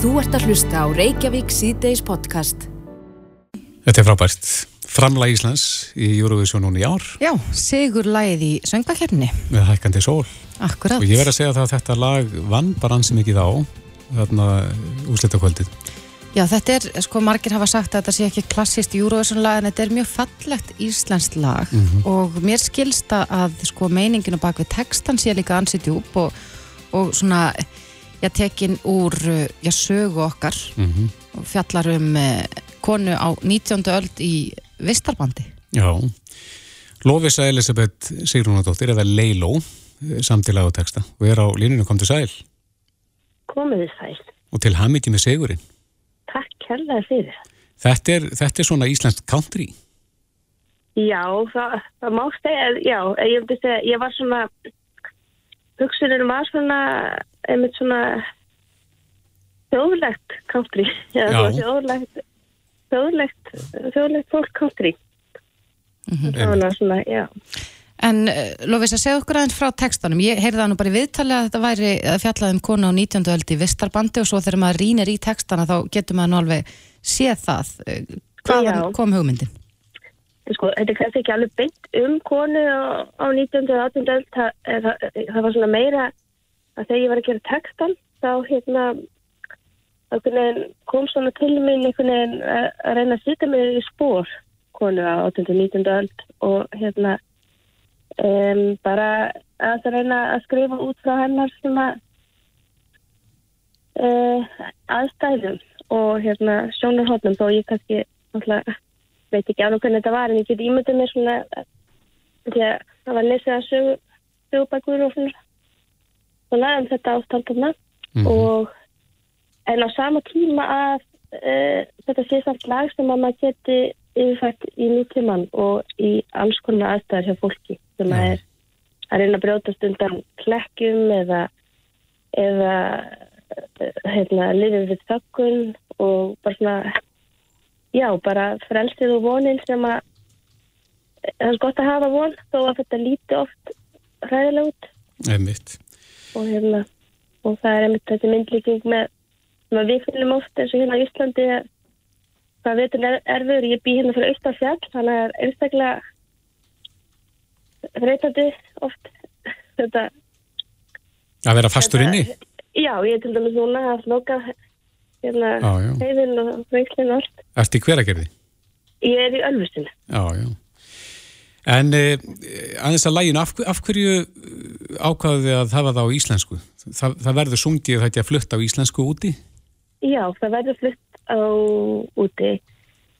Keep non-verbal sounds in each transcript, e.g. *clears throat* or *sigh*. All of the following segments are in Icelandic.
Þú ert að hlusta á Reykjavík síðdeis podcast. Þetta er frábært. Framlag Íslands í Eurovision núna í ár. Já, sigur lagið í söngvakefni. Með hækkandi sól. Akkurat. Og ég verð að segja það að þetta lag vann bara ansi mikið á þarna úsletakvöldið. Já, þetta er, sko, margir hafa sagt að þetta sé ekki klassist Eurovision lag en þetta er mjög fallegt íslenskt lag mm -hmm. og mér skilsta að, sko, meininginu bak við textan sé líka ansið djúb og, og svona, já, tekin úr, já, sögu okkar mm -hmm. og fjallar um eh, konu á 19. öld í Vistarbandi. Já, Lófisa Elisabeth Sigrúnadóttir eða Leiló samtilega á texta og er á línunum kom til sæl. Komiði sæl. Og til hamiti með segurinn. Takk kærlega fyrir. Þetta er, þetta er svona íslenskt country. Já, það, það má stegja, já, ég ég var svona, hugsunum var svona, einmitt svona þjóðlegt country, *laughs* þjóðlegt, þjóðlegt, þjóðlegt fólk country. Mm -hmm. Það var svona, já. En uh, Lofís að segja okkur aðeins frá textanum, ég heyrði það nú bara í viðtali að þetta væri að fjallað um konu á 19. öldi í Vistarbandi og svo þegar maður rínir í textana þá getur maður nú alveg séð það. Hvaðan kom hugmyndin? Sko, þetta er kannski ekki alveg beint um konu á, á 19. og 18. öld, það, það, það var svona meira að þegar ég var að gera textan þá hérna kom svona til minn veginn að reyna að sýta mig í spór konu á 18. og 19. öld og hérna um, bara að reyna að skrifa út frá hennar svona uh, aðstæðum og hérna sjónarhóttnum þó ég kannski alltaf, veit ekki ánum hvernig þetta var en ég get ímyndið mér svona því að það var lesið að sögu sögubækur og svona svona um þetta ástaldarna mm -hmm. og en á sama tíma að uh, þetta sé samt lag sem að maður geti yfirfært í nútíman og í alls konar aðstæðar hjá fólki sem að er að reyna að brjótast undan klekkjum eða eða heitna, lifið við þökkun og bara svona já, bara frelsið og vonin sem að það er gott að hafa von þó að þetta líti oft hræðilega út. Einmitt og, hérna, og það er einmitt þetta myndlíking með við finnum oft eins og hérna á Íslandi það veitur erfur, ég bý hérna fyrir Ístafjall þannig er einstaklega reytandi oft *laughs* þetta að vera fastur inni? Já, ég er til dæmis núna að sloka hérna heiðin og veiklinn og allt. Erst í hveragerði? Ég er í Ölfustinu Já, já En eh, aðeins að lægin, af, af hverju ákvaðu þið að hafa það á íslensku? Það, það verður sungið þetta að flutta á íslensku úti? Já, það verður flutt á úti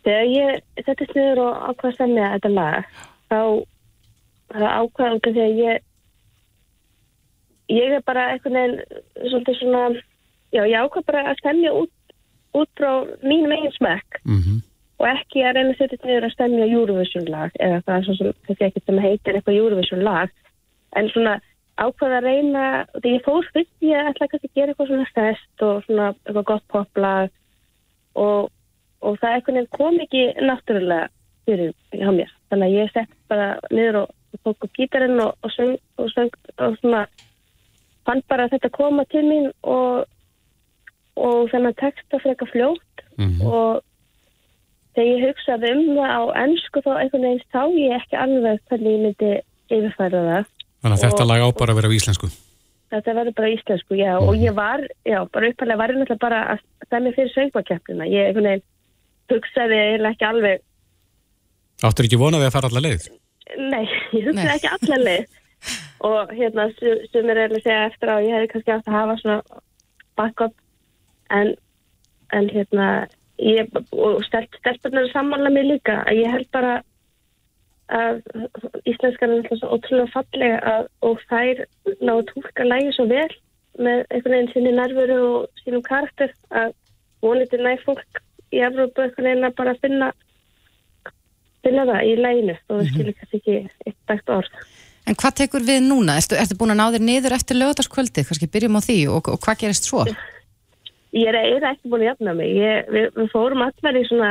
Þegar ég settist niður og ákvaða að semja þetta lag þá út af því að ég ég er bara eitthvað nefn svolítið svona já ég ákvæða bara að stemja út út frá mínum eigin smekk mm -hmm. Og ekki að reyna að setja niður að stemja Eurovision lag eða það er svona þessi ekkert sem heitir eitthvað Eurovision lag. En svona ákvæða að reyna því ég fór fyrst ég ætla ekki að gera eitthvað svona fest og svona eitthvað gott poplag. Og, og það eitthvað kom ekki náttúrulega fyrir hjá mér. Þannig að ég sett bara niður og tók upp gítarinn og, og söng og söng og svona fann bara þetta koma til mín og og þennan texta freka fljótt mm -hmm. og þegar ég hugsaði um það á ennsku þá einhvern veginn þá ég ekki alveg hvernig ég myndi yfirfæra það. Þannig að þetta lag á bara að vera á íslensku? Þetta verður bara á íslensku, já. Mm og ég var, já, bara uppalega var ég náttúrulega bara að stæmi fyrir söngvakeppnina. Ég einhvern veginn hugsaði eiginlega ekki alveg Áttur ekki vonaði að fara allar leið? Nei, ég hugsaði ekki allar leið. Og hérna sem er að segja eftir á ég hefði kannski átt að hafa svona backup. En, en hérna ég, og stelpunar samanlega mig líka að ég held bara að íslenskan er alltaf svo ótrúlega fallega að, og þær ná að tólka lægi svo vel með einhvern veginn sinni nervuru og sínum karakter að vonið næ fólk í Evrópu einhvern veginn að bara finna finna það í læginu og það skilur kannski ekki eitt dægt orð. En hvað tekur við núna? Ertu, ertu búin að ná þér niður eftir lögdaskvöldi? Kannski byrjum á því og, og hvað gerist svo? Ég er, er ekki búin að jafna mig. Ég, við, við fórum allar í svona,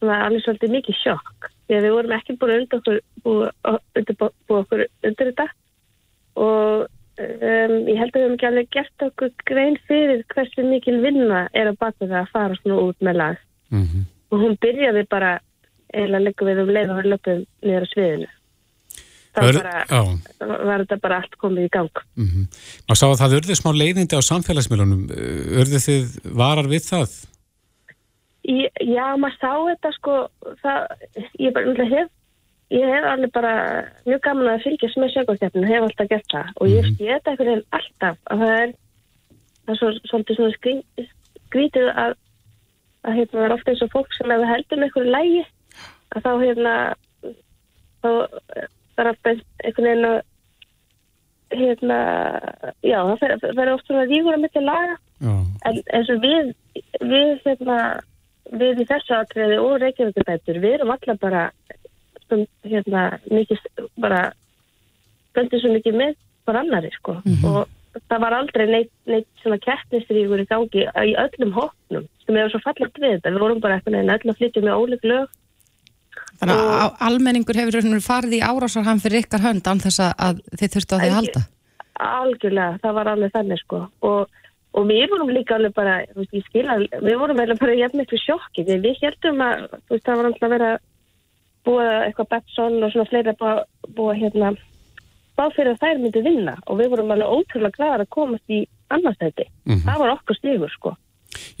svona alveg svolítið mikið sjokk. Þegar við vorum ekki búin að undir okkur, bú, undir, bú, okkur undir þetta og um, ég held að við hefum ekki alveg gert okkur grein fyrir hversu mikil vinna er að baka það að fara svona út með lag Mm -hmm. og hún byrjaði bara eða leggum við um leið og við löpum niður á sviðinu þá Ör- bara, var þetta bara allt komið í gang mm maður sá að það urði smá leiðindi á samfélagsmiðlunum. Urði þið varar við það? Í, já, maður sá þetta sko það, ég bara hef ég hef alveg bara mjög gaman að fylgjast með sjögurkeppninu, hef alltaf gert það og ég Mhm. sé þetta einhvern veginn alltaf að það er það er svo, svolítið svona skrí, skrítið að að hérna er ofta eins og fólk sem ef það heldur með einhverju lægi að þá hérna þá er alltaf einhvern veginn að hérna já, það verður oft svona rígur að myndi laga Já, En eins og við, við, hérna, við í þessu atriði og Reykjavíkubættur, við erum alltaf bara, hérna, mikið, bara, böndið svo mikið með bara annari, sko. Og það var aldrei neitt, neitt svona keppnistríkur í gangi í öllum hóknum, sem er svo fallegt við þetta. Við vorum bara eitthvað neina öll að flytja með óleg lög. Þannig að almenningur hefur farið í árásarham fyrir ykkar hönd án þess að- að þið þurftu á því að halda. Algjörlega, það var alveg þannig, sko. Og, og við vorum líka alveg bara, þú veist, ég skil að, við vorum eiginlega bara jafn miklu sjokki, því við heldum að, þú veist, það var alltaf að vera búið eitthvað Betsson og svona fleira búið, búið hérna, bá fyrir að þær myndi vinna og við vorum alveg ótrúlega glæðar að komast í annarstæti. Mhm. Það var okkur stígur, sko.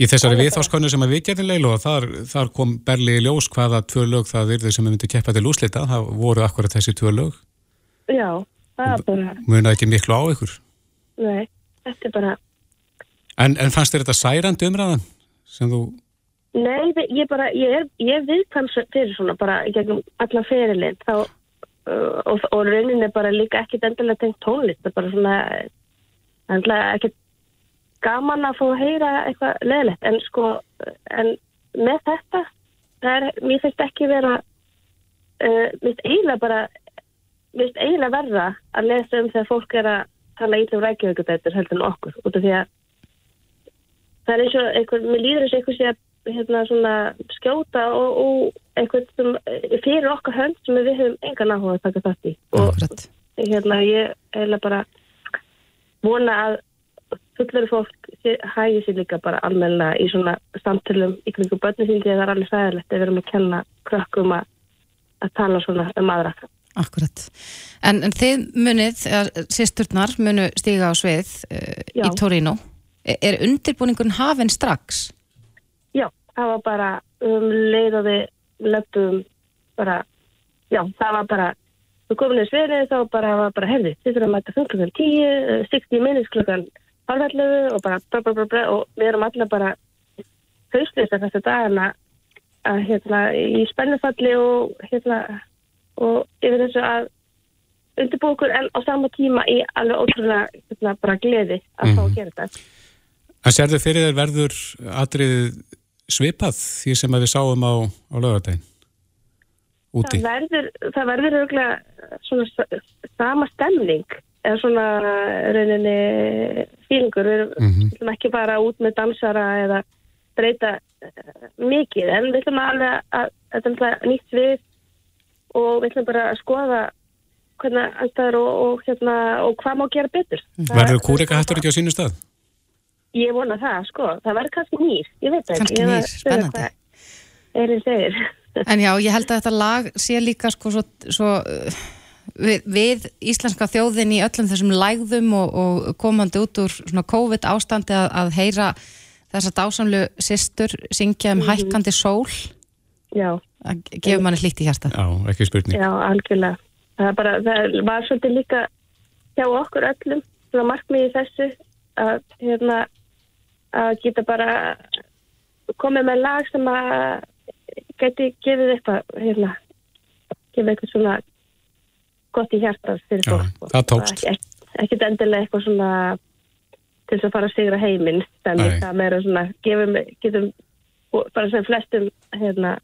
Í þessari viðháskonu sem að við getum leilu og þar, þar kom Berli í ljós hvaða tvö lög það yrði sem við myndum keppa til úslita. Það voru akkurat þessi tvö lög. Já, það var bara, Munaði ekki miklu á ykkur. nei, þetta er bara, En, en fannst þér þetta særandi umræðan sem þú... Nei, ég bara, ég er, ég er viðkvæm s- fyrir svona bara gegnum allan fyrirlinn þá uh, og, og raunin er bara líka ekkit endilega tengt tónlist, það er bara svona endilega ekkit gaman að fá að heyra eitthvað leðilegt en sko, en með þetta það er, mér finnst ekki vera uh, mér finnst eiginlega bara finnst eiginlega verða að lesa um þegar fólk er að tala ítlum rækjavöggubætur heldur en okkur, út af því að það er eins og einhver, mér líður eins og einhver sé að hérna svona skjóta og, og einhvern sem fyrir okkar hönd sem við höfum engan áhuga að taka þátt í. Og hérna ég eiginlega bara vona að fullur fólk hagi sér líka bara almenna í svona samtölum í kringum börnum sín því að það er alveg sæðilegt að við erum að kenna krökkum að, að tala svona um aðra. Akkurat. En, en þið munið, sýsturnar munu stíga á svið uh, Já. í Torino. Er, er undirbúningun hafinn strax? Já, það var bara um leið og við löpum bara, já, það var bara við komum niður sverið þá bara var bara herði, þið þurfum að mæta 5 klukkan 10 eh, 60 minutes klukkan halvallegu og bara bra, bra, bra, bra, og við erum allir bara hauslista þessu dagana að hérna í spennufalli og hérna og yfir þessu að undirbúa okkur en á sama tíma í alveg ótrúlega hérna, bara gleði að fá að gera þetta. En sérðu fyrir þér verður atriðið svipað því sem við sáum á, á lögadaginn? Úti. Það verður, það verður svona sa- sama stemning eða svona rauninni fílingur. Við erum Mhm. mm -hmm. ekki bara út með dansara eða breyta uh, mikið en við ætlum alveg að þetta er nýtt við og við ætlum bara að skoða hvernig anstæður og, og, hérna, og hvað má gera betur. Það- Verður kúrika hættur ekki á sínu stað? Ég vona það, sko. Það verður kannski nýr. Ég veit það Kannski nýr, spennandi. Eirinn segir. En já, ég held að þetta lag sé líka sko svo, svo við, við íslenska þjóðin í öllum þessum lægðum og, og komandi út úr svona COVID ástandi að, að heyra þessa dásamlu systur syngja um hækkandi sól Já. að gefur manni hlýtt í hjarta. Já, ekki spurning. Já, algjörlega. Það, er bara, það var svolítið líka hjá okkur öllum, svona markmiði þessu að, hérna, að geta bara komið með lag sem að geti gefið eitthvað, hérna, gefið eitthvað svona gott í hjarta fyrir Já, fólk. það tókst. Ekki, ekkit endilega eitthvað svona til þess að fara að sigra heiminn, þannig það meira svona, gefum, getum bara sem flestum, hérna,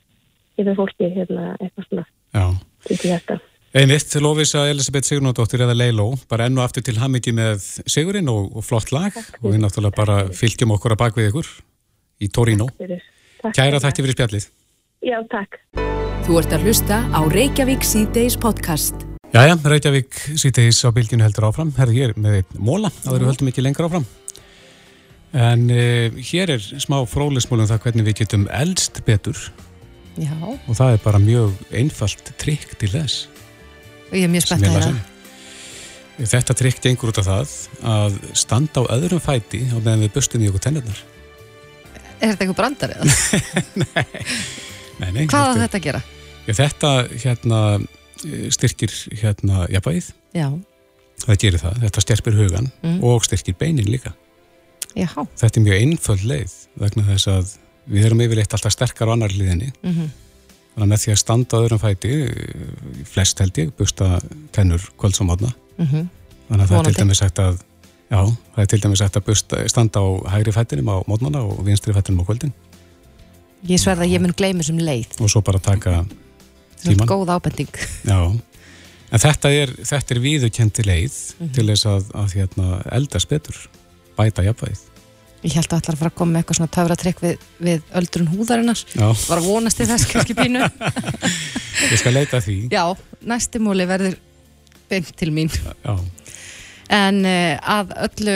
gefið fólki, hérna, eitthvað svona Já. í hjarta. Einmitt, Lófisa Elisabeth Sigrunardóttir eða Leiló, bara enn og aftur til hammingi með Sigurinn og, og flott lag og við náttúrulega bara fylgjum okkur að bak við ykkur í Torino. fyrir. Takk Kæra þætti fyrir spjallið. Já, takk. Þú ert að hlusta á Reykjavík C-Days podcast. Jæja, Reykjavík sítegis á bylginu heldur áfram. Herði ég er með einn móla, erum við höldum ekki lengur áfram. En uh, hér er smá frólismólum það hvernig við getum eldst betur Já, og það er bara mjög einfalt trikk til þess. ég er mjög spennt ég að það. um. Þetta trikk gengur út af það að standa á öðrum fæti á meðan við bustum í okkur tennurnar. Er þetta eitthvað brandar *laughs* eða? Nei, nei, Hvað á þetta, að gera? ja, þetta hérna, eh, styrkir hérna, jafnvægið, Já, það gerir það, þetta stjerpir hugan Mm. og styrkir beinin líka. já, Þetta er mjög einföld leið vegna þess að við erum yfirleitt alltaf sterkar á annar liðinni. mhm, Þannig að með því að standa á öðrum fæti, eh, flest held ég, busta tennur kvölds og mótna. mhm. Þannig að það er til dæmis sagt að, já, það er til dæmis sagt að busta, standa á hægri fætinum á mótnana og vinstri fætinum á kvöldin Ég sverða að ég mun gleymi sem leið. og svo bara taka Tíman. góð ábending. Já, en þetta er, þetta er viðurkendi leið Mhm. til þess að, að hérna, eldast betur, bæta jafnvægið. Ég held að allar að fara að koma með eitthvað svona töfratrykk við, við öldrun húðarinnar. Já, Var að vonast til þess kannski pínu. *laughs* ég skal leita því. Já, næsti múli verður beint til mín. Já, En uh, að öllu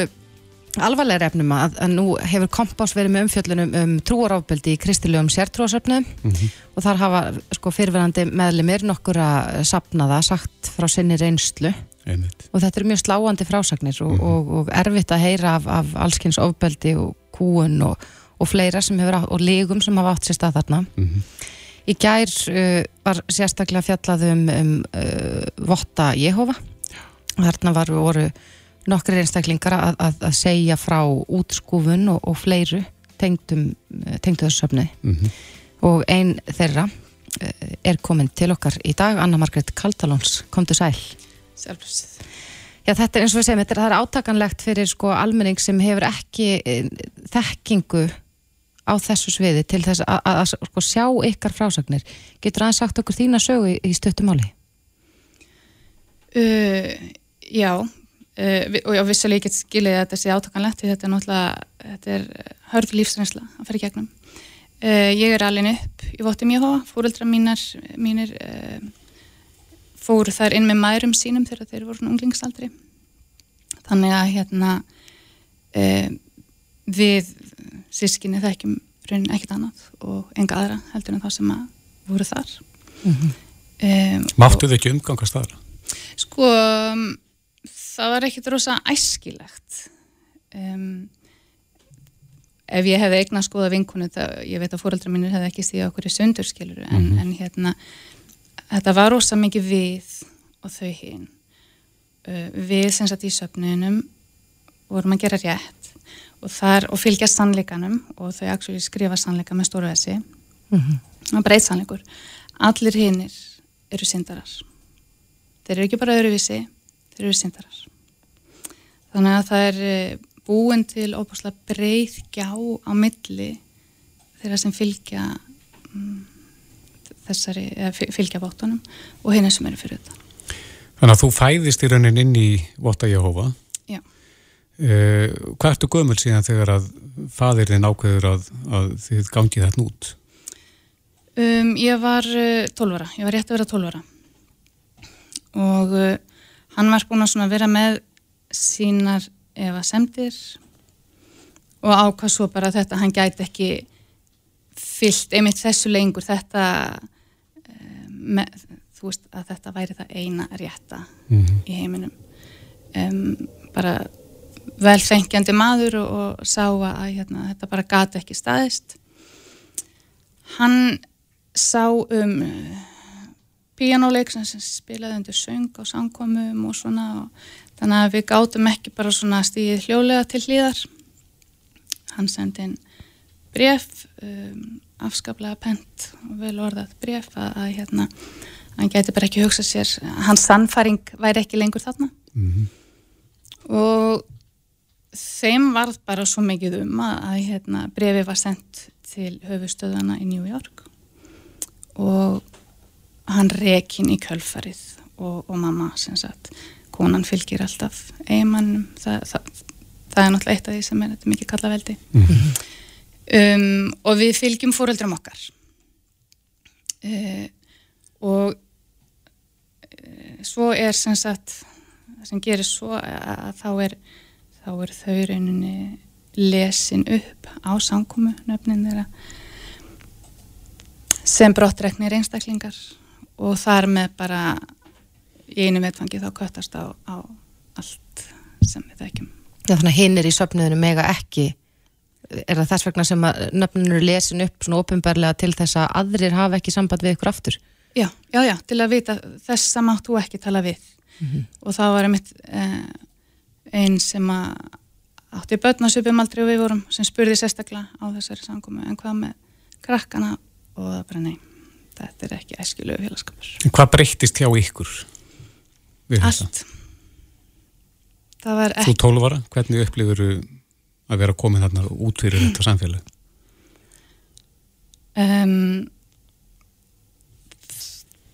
alvarlega efnum að, að nú hefur kompás verið með umfjöllunum um trúarofbeldi í kristilegum sértrúasöfnum mhm, og þar hafa sko fyrirverandi meðlimir nokkura sapnaða sagt frá sinni reynslu einmitt. og þetta er mjög sláandi frásagnir og, Mhm. og, og erfitt að heyra af, af allskins ofbeldi og kúun og, og fleira sem hefur átt, og lígum sem hafa átt sér stað þarna. Mm Í gær uh, var sérstaklega fjallað um, um uh, votta Jehova. Þarna var, voru nokkri einstaklingar að, að, að segja frá útskúfun og, og fleiru tengdum, tengdu þessu söfni. mhm. Og ein þeirra uh, er komin til okkar í dag, Anna Margrét Kaldalóns, komdu sæl. Sjálfsögð. Já, þetta er eins og við segjum, þetta er, það er átakanlegt fyrir sko almenning sem hefur ekki eh, þekkingu á þessu sviði til þess að, sko, sjá ykkar frásagnir. Getur aðeins sagt okkur þína sögu í, í stuttumáli? Uh, já, uh, og já, vissulega ég get skilið að þetta sé átakanlegt því þetta er náttúrulega, þetta er hörð lífsreynsla að fara í gegnum. Uh, ég er alveg upp í Vottum Jóhá, fóruldra mínar, mínir uh, fóru þar inn með mærum sínum þegar þeir voru unglingsaldri. Þannig að hérna uh, við sískinni þekkjum raunin ekkert annað og enga aðra heldur en það sem að voru þar. um, Máttu þið ekki umgangast þar? Sko, um, það var ekkit rosa æskilegt. Um, ef ég hefði eignast skoða vinkunu, það, ég veit að fóreldra mínir hefði ekki stíða okkur í sundurskiluru, en, Mhm. en hérna, þetta var rosa mikið við og þau hinn. Uh, við sem sagt í söfnunum vorum að gera rétt og, þar, og fylgja sannleikanum og þau skrifa sannleika með stóru essi. Það er breyt sannleikur. Allir hinnir eru syndarar. Þeir eru ekki bara öðruvísi, þeir eru syndarar. Þannig að það er eh, búin til óbúslega breið gjá á milli þeirra sem fylgja mm, þessari, fylgja vottunum og henni sem eru fyrir þetta. Þannig að þú fæðist í raunin inn í Votta Jehova. Já. Uh, hvað ertu gömul síðan þegar að fadirinn ákveður að, að þið gangið þetta út? Um, ég var uh, 12 ára, ég var rétt að vera 12 ára og uh, hann var búin að vera með sínar efa semdir og ákvað svo bara þetta, hann gæti ekki fyllt einmitt þessu lengur þetta uh, með, þú veist að þetta væri það eina rétta Mm í heiminum. Um, bara velfengjandi maður og, og sá að hérna, þetta bara gati ekki staðist. Hann sá um píanóleik sem sem spilaði undir söng á samkomum og svona og þannig að við gátum ekki bara svona stíðið hljólega til hlýðar hann sendi inn bref um, afskaplega pent og vel orðað bref að, að hérna hann gæti bara ekki hugsað sér hans sannfæring væri ekki lengur þarna. -hmm. og þeim varð bara svo mikið um að, að hérna, brefi var sendt til höfustöðana í New York. Og hann rekin í kölfarið og, og mamma sem sagt konan fylgir alltaf eiginmannum það, það, það er náttúrulega eitt af því sem er þetta mikið kallaveldi um, og við fylgjum fóreldrum okkar. Uh, og svo er sem sagt það sem gerir svo að þá er þá er þau rauninni lesin upp á samkomu nöfnin þeirra sem brottreknir einstaklingar og þar með bara í einu vetfangi þá köttast á, á allt sem við þekkjum. Já þannig að hinn er í söfnuðinu mega ekki er það þess vegna sem að nöfninu er lesin upp svona ofinbarlega til þess að aðrir hafa ekki samband við ykkur aftur? Já, já, já, til að vita þess að máttu ekki tala við mm -hmm. og það var einmitt eh, einn sem að átti börnarsupum aldrei og við vorum sem spurði sérstaklega á þessari samkomi en hvað með krakkana og það bara nei, þetta er ekki æskilögu félagskapur. Hvað breyttist hjá ykkur? Allt. Það var ekki... Þú tólvara, hvernig upplifur að vera komin þarna út fyrir *clears throat* þetta samfélag? Um,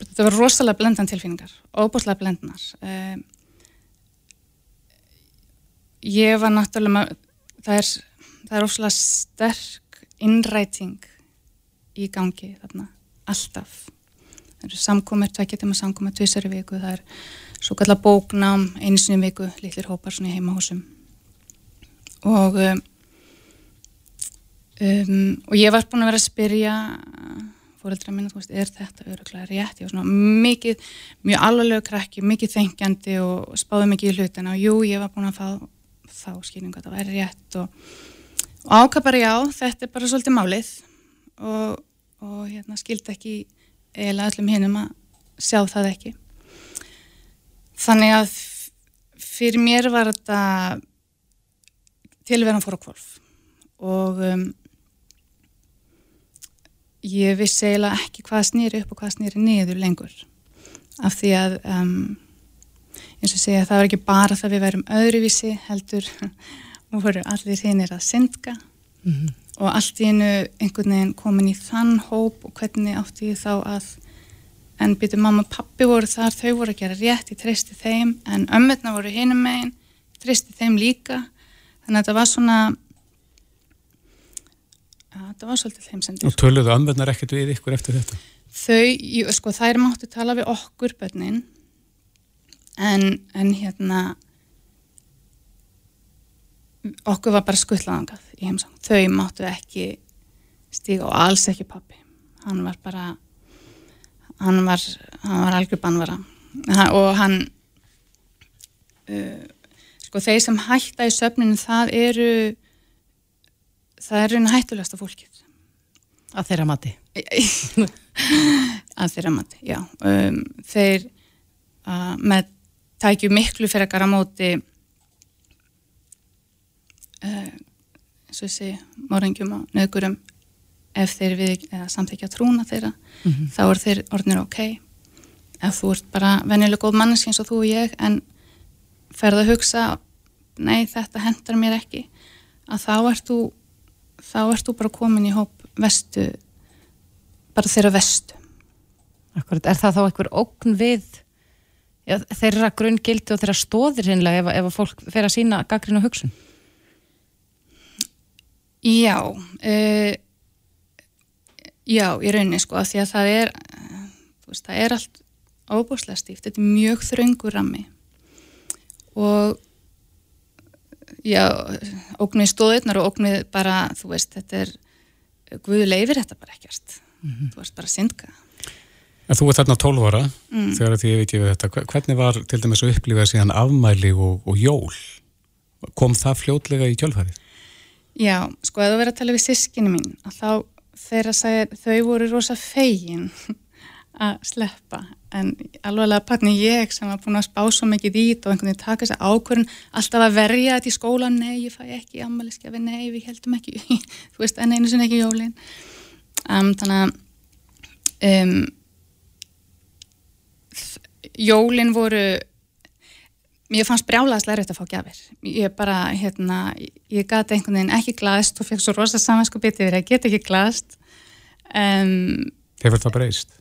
þetta var rosalega blendan tilfinningar, óbúslega blendnar. Um, ég var náttúrulega, það er, það er ósala sterk innræting í gangi þarna, alltaf. Það eru samkomið, tveikjartum að samkomið tvísari viku, það er svo kallar bóknám einsinu viku, litlir hópar svona í heimahúsum. Og, um, um, og ég var búin að vera að spyrja fóreldra minna, þú veist, er þetta öruglega rétt? Ég var svona mikið, mjög alvarlega krakki, mikið þengjandi og spáði mikið í hlutina og jú, ég var búin að fá þá skýringu að það væri rétt og, og ákvað bara já, þetta er bara svolítið málið og, og hérna skildi ekki eiginlega öllum hinnum að sjá það ekki þannig að fyrir mér var þetta tilverðan fór á kvolf og um, ég vissi eiginlega ekki hvað snýri upp og hvað snýri niður lengur af því að um, eins og segja það var ekki bara það við værum öðruvísi heldur og *laughs* voru allir hinnir að syndga mm -hmm. Og allt í einu einhvern veginn komin í þann hóp og hvernig átti ég þá að en byrju mamma og pappi voru þar þau voru að gera rétt, ég treysti þeim en ömmetna voru hinum megin ég treysti þeim líka þannig að þetta var svona ja, þetta var svolítið þeim sendir Og töluðu ömmetnar ekkert við ykkur eftir þetta? Þau, sko þær máttu tala við okkur bönnin en, en hérna okkur var bara skuttlaðangað í heimsang þau máttu ekki stíga og alls ekki pappi hann var bara hann var, hann var algjör bannvara. Og hann uh, sko þeir sem hætta í söfninu það eru það eru hættulegsta fólkið. Að þeirra mati. *laughs* Að þeirra mati, já. Um, þeir uh, með tækju miklu fyrir að gara móti eins og þessi morðingjum og nöðgurum ef þeir við samþekja trúna þeirra mm -hmm. þá er þeir orðinir ok ef þú ert bara vennileg góð manneski eins og þú og ég en ferð að hugsa nei þetta hendar mér ekki að þá ert þú þá ert þú bara komin í hóp vestu bara þeirra vestu Akkurat, er það þá einhver ógn við já, þeirra grunngildi og þeirra stóðir hinnlega ef, ef fólk fer að sína gaggrinu hugsun? Já, uh, já, í rauninni sko, því að það er, veist, það er allt óbúslega stíft, þetta er mjög þröngur rammi og já, ógnið stóðirnar og ógnið bara, þú veist, þetta er, Guðu leifir þetta bara ekkert, mm -hmm. þú veist, bara syndka. En þú ert þarna 12 ára mm. þegar því ég veit ég við þetta. Hvernig var til dæmis að upplifa síðan afmæli og, og jól? Kom það fljótlega í kjölfarið? Já, sko að þú verið að tala við sískinu mín að þá þeirra sagði þau voru rosa fegin *laughs* að sleppa. En alveg patni ég sem var búin að spá svo mikið ít og einhvern veginn taka þess að ákvörðun alltaf að verja þetta í skóla nei, ég fæ ekki ammaliðskjafi, nei, við heldum ekki *laughs* þú veist, en einu sinni ekki jólin. Um, þannig að um, jólin voru mér fannst brjálaðslega rétt að fá gafir ég bara, hérna, ég gæti einhvern veginn ekki glaðst og fekk svo rosa samansko bitið verið að geta ekki glaðst um, Hefur það breyst?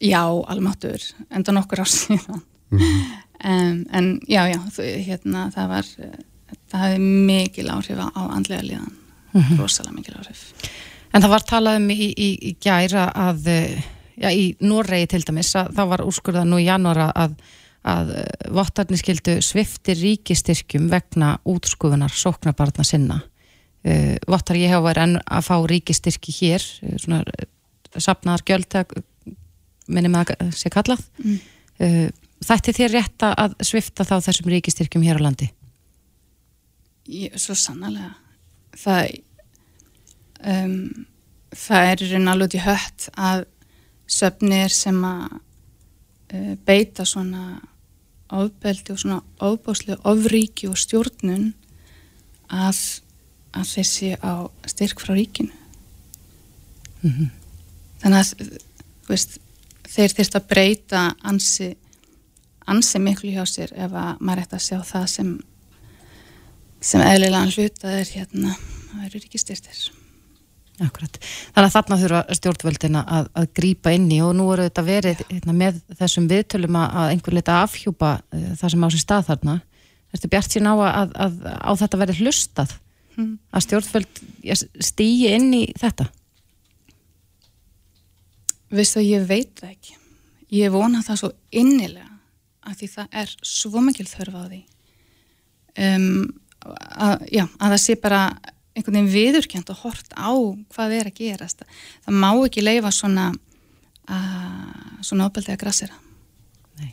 Já, almáttur enda nokkur ár *laughs* síðan mm -hmm. um, en já, já hérna, það var það hefði mikil áhrif á andlega líðan mm -hmm. rosalega mikil áhrif En það var talað um í, í, í gæra að já, í Noregi til dæmis, að, þá var úrskurðað nú í janúara að, að vottarnir skildu sviftir ríkistyrkjum vegna útskufunar sóknabarna sinna. Uh, Vottar ég hefa verið enn að fá ríkistyrki hér, uh, svona sapnaðar gjöld, minnum að það sé kallað. Mm. Uh, þætti þér rétt að svifta þá þessum ríkistyrkjum hér á landi? Ég, svo sannlega. Það, um, það er raun alveg í hött að söfnir sem að beita svona ofbeldi og svona ofbáslu ofríki og stjórnun að, að þeir sé á styrk frá ríkinu mm -hmm. þannig að veist, þeir þurft að breyta ansi, ansi miklu hjá sér ef að maður ætti að sjá það sem sem eðlilega hluta er hérna það eru ríkistyrtir Akkurat. Þannig að þarna þurfa stjórnvöldina að, að grýpa inn í og nú eru þetta verið hérna, með þessum viðtölum að einhver leta afhjúpa uh, það sem á sér stað þarna. Þetta er bjart sín á að, að á þetta verið hlustað hmm. að stjórnvöld stýji inn í þetta? Vistu að ég veit það ekki. Ég vona það svo innilega að því það er svo mikil þörfa á því. Um, að, já, að það sé bara einhvern veginn viðurkjönd og hort á hvað er að gerast. Það má ekki leifa svona uh, svona ábeldið að grassera. Nei.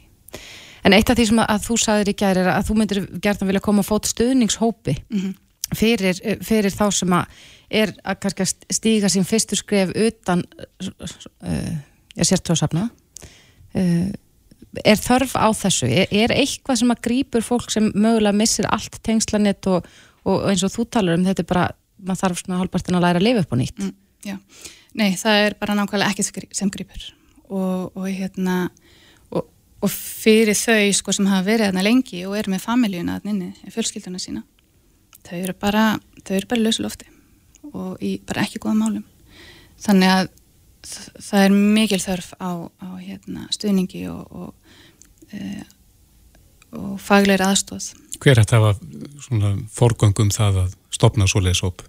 En eitt af því sem að, að þú saðir í gæri er að þú myndir gertan vilja koma og fóta stuðningshópi mm -hmm. fyrir, fyrir þá sem að er að stíga sín fyrstur skref utan uh, ég sér tósafna uh, er þörf á þessu? Er, er eitthvað sem að grýpur fólk sem mögulega missir allt tengslanett og og eins og þú talar um þetta er bara, maður þarf svona hálpartin að læra að lifa upp á nýtt. Mm, Nei, það er bara nákvæmlega ekki sem grýpur og, og hérna og, og fyrir þau sko sem hafa verið þarna lengi og eru með familíuna þarna inni, fjölskylduna sína þau eru bara, þau eru bara lausu lofti og í bara ekki góða málum. Þannig að það er mikil þörf á, á hérna, stuðningi og, og, e, og fagleira aðstóð Hver er að hafa forgöngum það að stopna svo leiðsóp?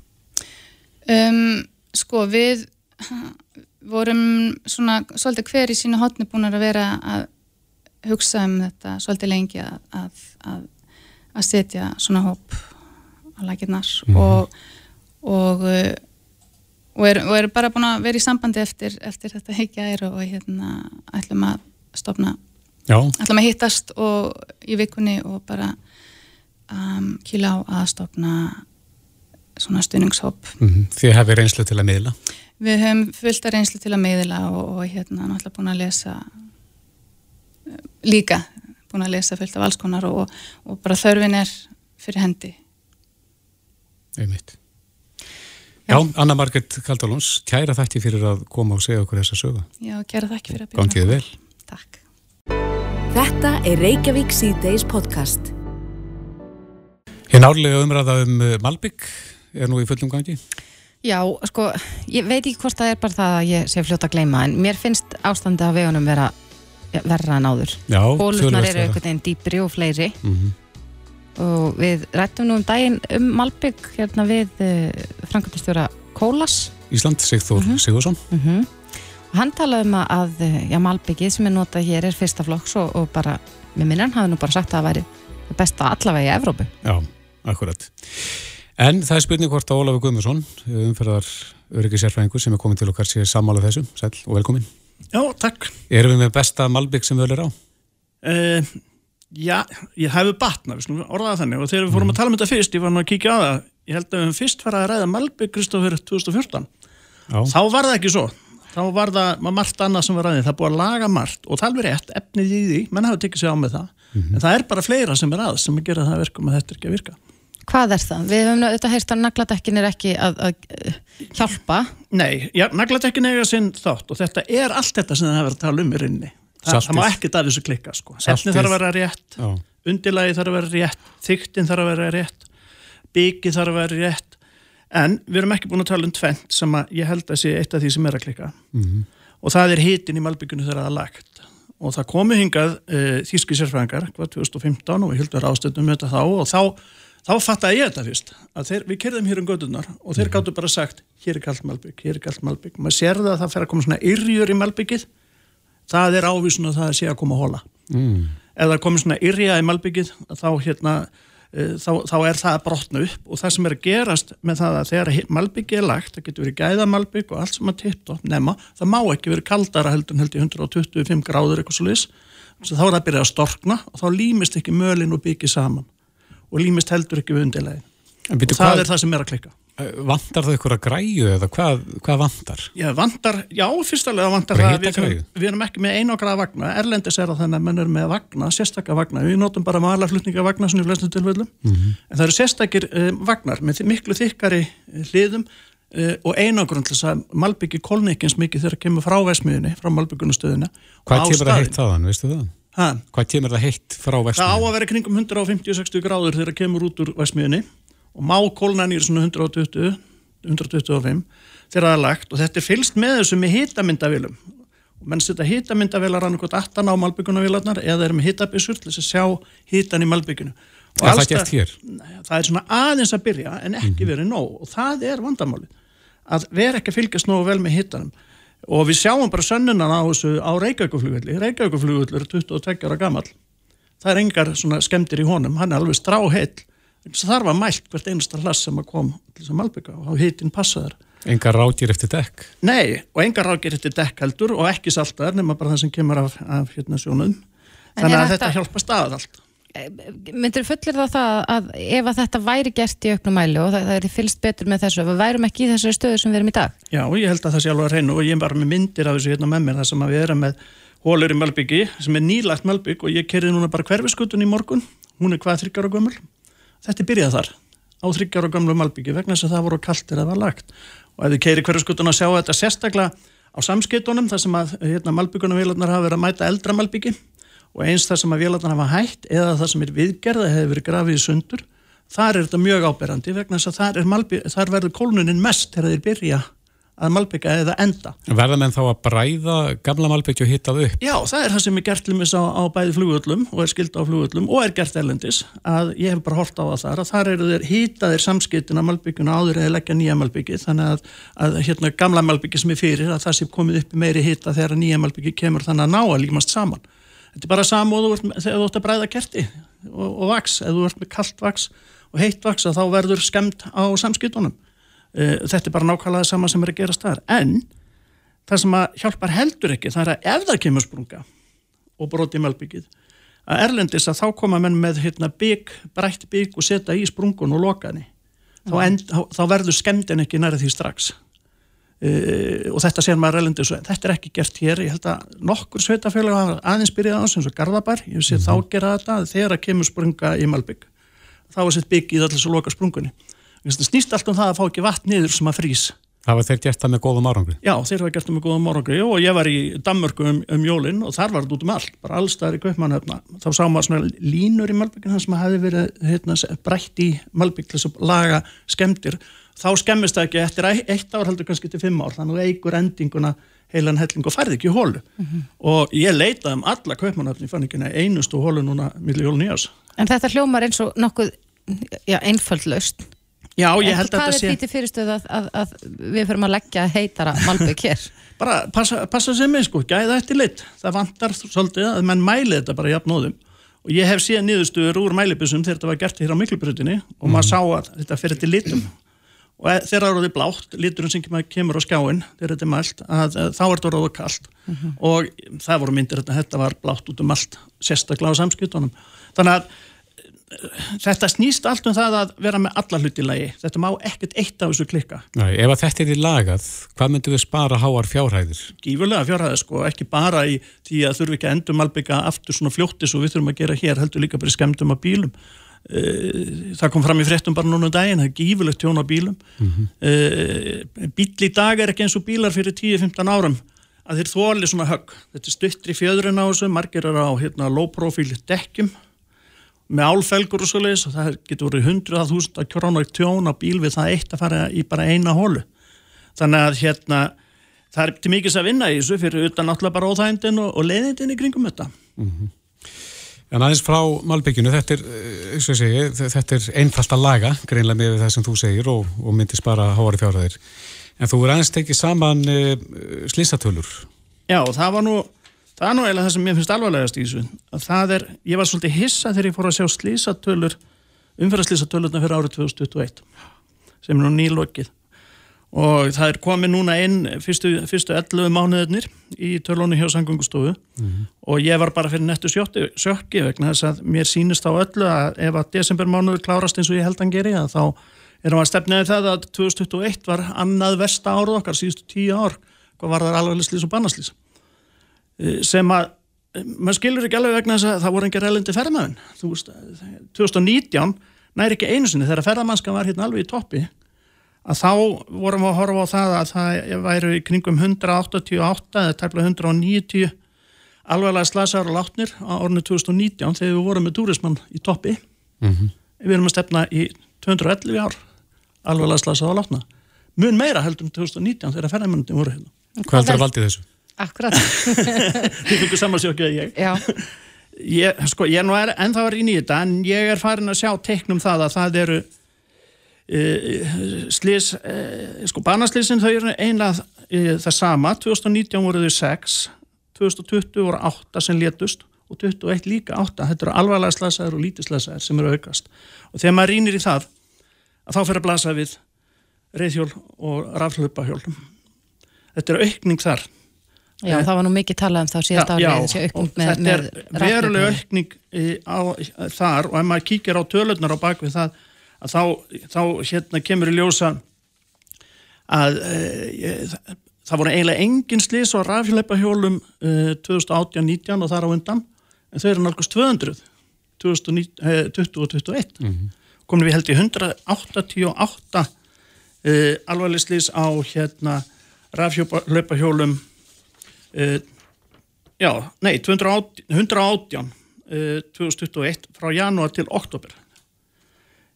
Um, sko við vorum svona svolítið hver í sínu hotni búin að vera að hugsa um þetta svolítið lengi að, að, að, setja svona hóp á laginnar mm. og, og, og, er, og er bara búin að vera í sambandi eftir, eftir þetta heikja er og hérna ætlum að stopna. Ætlum að hittast í vikunni og bara um, kýla á að stopna svona stuðningshóp. Mm -hmm. Þið hefur reynslu til að miðla? Við hefum fullt að reynslu til að miðla og, og hérna náttúrulega búin að lesa líka búin að lesa fullt af alls konar og, og bara þörfin er fyrir hendi. Einmitt. Já, Já Anna Margret Kaldalóns, kæra þætti fyrir að koma og segja okkur þessa sögu. Já, kæra þakki fyrir að byrja Gangið vel. Takk Þetta er Reykjavík C-Days podcast Hinn árlega umræða um uh, Malbygg er nú í fullum gangi? Já, sko, ég veit ekki hvort það er bara það að ég sé fljóta að gleyma, en mér finnst ástandi af vegunum vera verra en áður. Já, Bólurnar eru einhvern veginn dýpri og fleiri mm -hmm. og við rættum nú um daginn um Malbygg hérna við uh, Frankværtistjóra Kólas. Ísland, Sigþór mm -hmm. Sigursson. Mm -hmm. Hann talaði um að uh, já, Malbyggið sem er notað hér er fyrsta flokks og, og bara, með minnan hafði nú bara sagt að það væri besta allavega í Evrópu. Já. Akkurat. En það er spurning hvort að Ólafur Guðmursson, umferðar öryggisjárfræðingur sem er komin til okkar sér sammála þessu. Sæl og velkomin. Já, takk. Erum við með besta Malbygg sem við höfum á? Uh, já, ég hefði batna, orðaða þannig og þegar við fórum mm. að tala um þetta fyrst, ég var nú að kíkja á það, ég held að við fyrst fara að ræða Malbygg Kristófur 2014. Já. Þá var það ekki svo. Þá var það margt annað sem var ræðið. Það búið að laga margt og það er alveg rétt, efnið í því, menn hafa tekið sig á með það. Mm -hmm. En það er bara fleira sem er að sem er gerað það verkum að þetta er ekki að virka. Hvað er það? Við höfum auðvitað heyrst að nagladekkin er ekki að, að hjálpa. Nei, já, nagladekkin er sinn þátt og þetta er allt þetta sem það hefur að tala um í rauninni. Þa, það má ekki að þessu klikka sko. Efni þarf að vera rétt, já. undilagi þarf að vera rétt, þyktin þarf að vera rétt, byggi þarf að vera rétt. En við erum ekki búin að tala um tvent sem að ég held að sé eitt af því sem er að klikka. Mm -hmm. Og það er hitin í malbyggunum þegar það er lagt. Og það komi hingað uh, þýski sérfræðingar, hvað 2015 og við hildum ástöndum þetta þá og þá þá fattaði ég þetta fyrst að þeir, við kerðum hér um gödunar og þeir mm -hmm. gáttu bara sagt hér er kallt Malbygg, hér er kallt Malbygg maður sér það að það fer að koma svona yrjur í Malbyggið það er ávísun að það sé að koma að hóla mm. það komið svona yrja í malbyggið þá hérna þá, þá er það að brotna upp og það sem er að gerast með það að þegar malbyggið er lagt, það getur verið gæða malbygg og allt sem að titt og nema, það má ekki verið kaldara heldur en heldur 125 gráður eitthvað svo lis, þá er það að byrja að storkna og þá límist ekki mölin og byggið saman og límist heldur ekki við undirlegin og það hvað... er það sem er að klikka Eh, vantar það ykkur að græju eða hvað, hvað vantar? Já, vantar, já, fyrstulega vantar það við, við, við erum ekki með einograða vagna Erlendis er að þannig að menn er með vagna sérstakka vagna, við notum bara malarflutninga vagna svona í flestum tilvöldum, mm -hmm. en það eru sérstakir uh, vagnar með miklu þykkari hliðum uh, og einogrun til þess að malbyggi kolnikins mikið þegar kemur frá vesmiðinni, frá malbyggunastöðina Hvað kemur það heitt þaðan, veistu það? Ha? Hvað kemur það heitt frá vesmiðinni? Það á að vera kringum 150-60 gráður þegar kemur út úr vesmiðinni og má kólnan í svona 120 125 þegar það er lagt og þetta er fylst með þessu með hitamyndavilum og menn setja hitamyndavilar annarkot 18 á malbyggunavilarnar eða er með hitabissur til þess að sjá hitan í malbyggunu og ja, það, það, það er svona aðeins að byrja en ekki -hmm. verið nóg. Og það er vandamáli að vera ekki að fylgjast nógu vel með hitanum. Og við sjáum bara sönnunan á þessu á Reykjavíkuflugulli Reykjavíkuflugull er 22 ára gammal það er engar svona skemdir í honum. Hann er alveg stráheill þar var mælt hvert einasta hlass sem að kom til þess að malbygga og hittinn passaður Engar rákir eftir dekk? Nei, og engar rákir eftir dekk heldur og ekki saltaður nema bara það sem kemur af, af hérna sjónum. Þannig að þetta hjálpa staðað allt. Eh, Myndir fullir það það að ef að þetta væri gert í auknum mæli og það, það er fylst betur með þessu, við værum ekki í þessari stöðu sem við erum í dag? Já, ég held að það sé alveg að reynu og ég var með myndir af þessu hérna með mér þar sem við erum með hólur í Malbyggi sem er nýlagt Malbygg og ég kerði núna bara hverfiskutun í morgun, hún er hvað þryggjar og gömul þetta er byrjað þar á þryggjar og gamlu malbyggi vegna þess að það voru kaltir að það var lagt. Og ef þið keiri hverju skutun að sjá þetta sérstaklega á samskiptunum þar sem að hérna, malbyggunum vélarnar hafa verið að mæta eldra malbyggi og eins þar sem að vélarnar hafa hægt eða það sem er viðgerða hefur verið grafið í sundur þar er þetta mjög áberandi vegna þess að þar, malbygg, þar verður kólnunin mest þegar þeir byrja að malbyggja eða enda. Verða menn þá að bræða gamla malbyggju og hittað upp? Já, það er það sem er gert lumis á, á bæði flugullum og er skild á flugullum og er gert elendis að ég hef bara hort á það þar að þar eru þeir hittaðir samskiptin að malbyggjuna áður eða leggja nýja malbyggji þannig að, að hérna gamla malbyggji sem er fyrir að það sé komið upp meiri hitta þegar nýja malbyggji kemur þannig að ná að límast saman. Þetta er bara samóðu þegar þú ert að bræða kerti og, og vaks, ef þú ert með kallt vaks og heitt vaks að þá verður skemmt á samskiptunum þetta er bara nákvæmlega sama sem er að gera staðar en það sem að hjálpar heldur ekki það er að ef það kemur sprunga og broti melbyggið að erlendis að þá koma menn með hérna, bygg, brætt bygg og setja í sprungun og lokaðni þá, þá, þá verður skemdin ekki næra því strax. Uh, og þetta sér maður erlendis þetta er ekki gert hér, ég held að nokkur sveitafélag aðeins byrjað á sem Garðabær, ég sé mm -hmm. þá gera þetta þegar að kemur sprunga í melbygg þá er sett bygg í þess að loka sprungunni það snýst allt um það að fá ekki vatn niður sem að frýs Það var þeir gert það með góðum árangri? Já, þeir var gert það með góðum árangri og ég var í Danmörku um, um jólinn og þar var þetta út um allt, bara allstaðar í Kaupmannhöfna. Þá sá maður svona línur í Malbyggin sem hefði verið heitna, brætt í Malbygg til að laga skemdir. Þá skemmist það ekki eftir eitt ár heldur kannski til fimm ár, þannig að eigur endinguna heilan helling og færði ekki hólu. Mm -hmm. Og ég leitaði um alla Kaupmannhöfni, fann ekki einustu hólu núna millir jólun í ás. En þetta hljómar eins og nokkuð já, einföldlaust Já, ég held að þetta sé... Hvað er því til fyrirstöðu að, að, að við fyrir að leggja heitara malbygg hér? *laughs* bara passa, passa sem ég sko, gæða eftir lit. Það vantar svolítið að menn mæli þetta bara jafnóðum. Og ég hef síðan niðurstöður úr mælibusum þegar þetta var gert hér á miklubrutinni og mm. maður sá að þetta fyrir til litum. Og e, þegar það er blátt, liturinn sem kemur á skjáin, þegar þetta er mælt, að, að þá er þetta ráða kallt. Mm -hmm. Og það voru myndir að þetta var blátt út um allt, sérstaklega á samskiptunum. Þannig að þetta snýst allt um það að vera með alla hluti lagi, þetta má ekkert eitt af þessu klikka. Næ, ef að þetta er í lagað hvað myndu við spara háar fjárhæðir? Gífurlega fjárhæðir sko, ekki bara í því að þurfum ekki að endur malbygga aftur svona fljóttis og við þurfum að gera hér heldur líka bara skemdum á bílum eh, það kom fram í fréttum bara núna um daginn, það er gífurlegt tjón á bílum mm -hmm. bíl í dag er ekki eins og bílar fyrir 10-15 árum að þeir þóli svona högg, þetta er stuttri fjöðurinn á þessu, margir er á hérna, low profile dekkjum með álfelgur og svo leiðis og það getur verið hundruða þúsund að krónu tjón á bíl við það eitt að fara í bara eina hólu þannig að hérna það er til mikils að vinna í þessu fyrir utan náttúrulega bara óþægindin og, og leiðindin í kringum þetta. Mm -hmm. En aðeins frá Malbygginu þetta er, eh, er einfalt að laga greinlega með það sem þú segir og, og myndi spara hóri fjárhæðir. En þú er aðeins tekið saman uh, slísatölur Já, það var nú það er nú eiginlega það sem ég finnst alvarlegast í þessu að það er, ég var svolítið hissa þegar ég fór að sjá slísatölur umferðarslísatölurna fyrir árið 2021 sem er nú nýlokið. Og það er komið núna inn fyrstu, fyrstu 11 mánuðinir í tölunni hjá sangungustofu mm -hmm. og ég var bara fyrir nettu sjökki vegna þess að mér sínist á öllu að ef að desembermánuður klárast eins og ég held að hann geri að þá erum við að stefnaði það að 2021 var annað versta árið okkar síðustu tíu ár hvað var það alveg slís og bannaslís e, sem að maður skilur ekki alveg vegna þess að það voru engar elendi ferðamæðin 2019 næri ekki einu sinni þegar ferðamannska var hérna alveg í toppi að þá vorum við að horfa á það að það væri í kringum 188 eða tæmlega 190 alveglega slasaður og látnir á ornu 2019 þegar við vorum með túrismann í toppi mm -hmm. við erum að stefna í 211 ár alveglega slasaður og látna mun meira heldur um 2019 þegar ferðarmennandi voru hérna Hvað heldur að valdi þessu? Akkurat. *laughs* Þið fengur samansjókja ég. Já. Ég, sko, ég er ennþá að rýna í þetta en ég er farin að sjá teiknum það að það eru Eh, slís, eh, sko barnaslísin þau eru einlega eh, það sama, 2019 voru þau 6 2020 voru 8 sem létust og 21 líka 8 þetta eru alvarlega slasaður og lítið slasaður sem eru aukast. Og þegar maður rínir í það að þá fyrir að blasa við reyðhjól og raflöpahjól þetta eru aukning þar Já, það var nú mikið talað um það síðast árið þessi aukning með raflöpahjól Þetta er veruleg aukning á, þar og ef maður kíkir á tölurnar á bakvið það að þá, þá hérna kemur í ljósa að e, það voru eiginlega engin slís á rafhjálpahjólum e, 2018-19 og þar á undan en þau eru nálgast 200 2020 og 2021 mm -hmm. komum við held í 188 e, alvarleg slís á hérna rafhjálpahjólum e, já, nei 218, 118 2021 frá janúar til oktober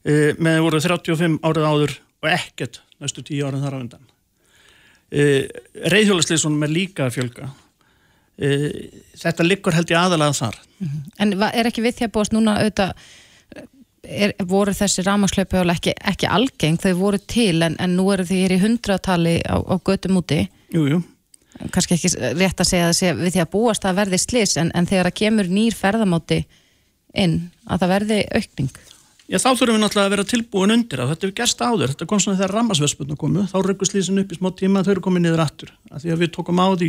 e, með voru 35 árið áður og ekkert næstu 10 árið þar á undan. E, reyðhjólasliðsónum er líka að fjölga. Þetta liggur held ég aðalega þar. Mhm. En er ekki við því að búast núna auðvitað Er, voru þessi rámaslöpu ekki, ekki algeng, þau voru til en, en nú eru því hér í hundratali á, á götum úti. Jújú kannski ekki rétt að segja að segja við því að búast að verði slis en, en þegar að kemur nýr ferðamáti inn að það verði aukning? Já þá þurfum við náttúrulega að vera tilbúin undir að þetta er gerst áður, þetta kom svona þegar rammasvespurnu komu, þá röggust lísin upp í smá tíma þau eru komið niður aftur, af því að við tókum á því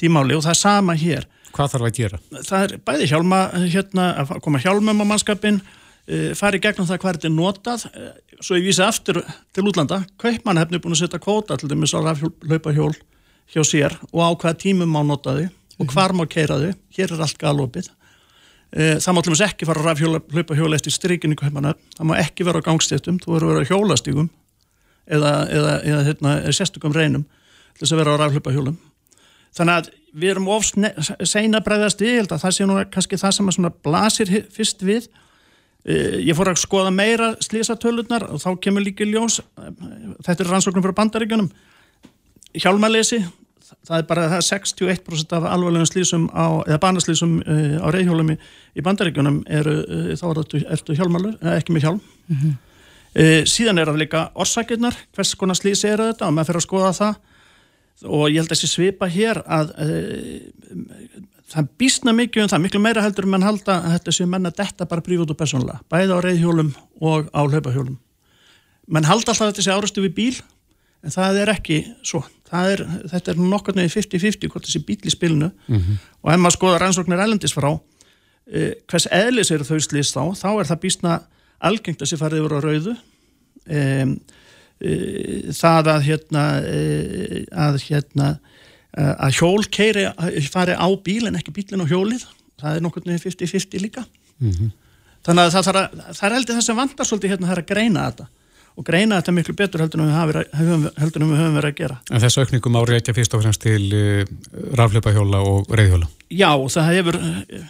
því máli og það er sama hér. Hvað þarf að gera? Það er bæði hjálma, hérna, að koma hjálmum á mannskapin, e, fari gegnum það hvað þetta er notað, e, svo ég vísi aftur til útlanda, Kaupmann hefni búin að setja kvóta til dæmis á hlaupahjól hjá sér og á hvaða tímum má nota þau og mhm. hvar má keira þau, hér er allt galopið. Eh, það má til og meins ekki fara að hlaupa hjóla eftir strykinu það má ekki vera á gangstéttum þú verður að vera á hjólastígum eða, eða, eða hérna, sérstökum reynum til þess að vera á rafhlaupa hjólum þannig að við erum of seina bregðast í, ég held að það sé nú kannski það sem að blasir fyrst við. Eh, ég fór að skoða meira slísatöluðnar og þá kemur líka ljós eh, þetta er rannsóknum fyrir bandaríkjunum hjálmalesi það er bara það 61% af alvarlegum slísum á, eða banaslísum uh, á reyðhjólum í, í bandaríkjunum eru, uh, þá er þetta hjálmalur, uh, ekki með hjálm. Mm -hmm. síðan er það líka orsakirnar, hvers konar slísi eru þetta og maður fyrir að skoða það. Og ég held að þessi svipa hér að það býstna mikið um það, miklu meira heldur mann halda að þetta sé menna detta bara prífut og personlega, bæða á reyðhjólum og á hlaupahjólum. Mann halda alltaf þetta sé árastu við bíl en það er ekki svo er, þetta er nokkur nefnir 50-50 hvort þessi bíl í spilinu mm -hmm. og ef maður skoða rannsóknir ælendis frá eh, hvers eðlis eru þau slýst þá þá er það bísna algengt að sé farið yfir á rauðu eh, eh, það að hérna að hérna að hjól keiri fari á bíl en ekki bílin á hjólið það er nokkur nefnir 50-50 líka mm -hmm. þannig að það, það, er, það er heldur það sem vandar svolítið hérna það að greina þetta og greina þetta miklu betur heldur en við höfum, heldur en við höfum verið að gera. En þessu aukningum árið ekki að fyrst og fremst til uh, raflöpahjóla og reyðhjóla? Já, það hefur,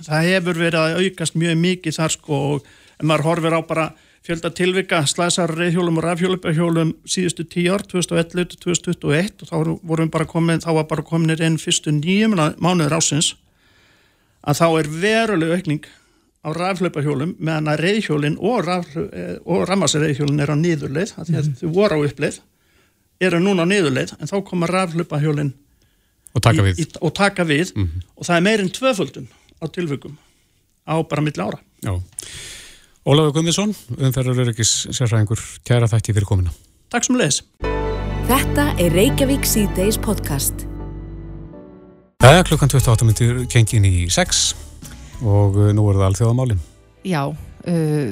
það hefur verið að aukast mjög mikið þar sko og maður horfir á bara fjölda tilvika slæsar reyðhjólum og raflöpahjólum síðustu tíu ár, 2011-2021 og þá vorum bara komin, þá var bara kominir einn fyrstu nýjum mánuður ásins að þá er veruleg aukning á rafhlaupahjólum meðan að reyðhjólinn og, eh, og rammarsreyðhjólinn er á niðurleið því að mm. þau voru á uppleið eru núna á niðurleið en þá koma rafhlaupahjólinn og taka við, í, í, og, taka við. Mm -hmm. og það er meirinn tvöföldun á tilvökum á bara milli ára. Já. Ólafur Guðmundsson umferður Öryggis sérfræðingur kæra þætti fyrir komina Takk sem leðis Þetta er Reykjavík C-Days podcast. Það er klukkan 28 minnir kengin í 6 og uh, nú er það alþjóðamálin Já, uh,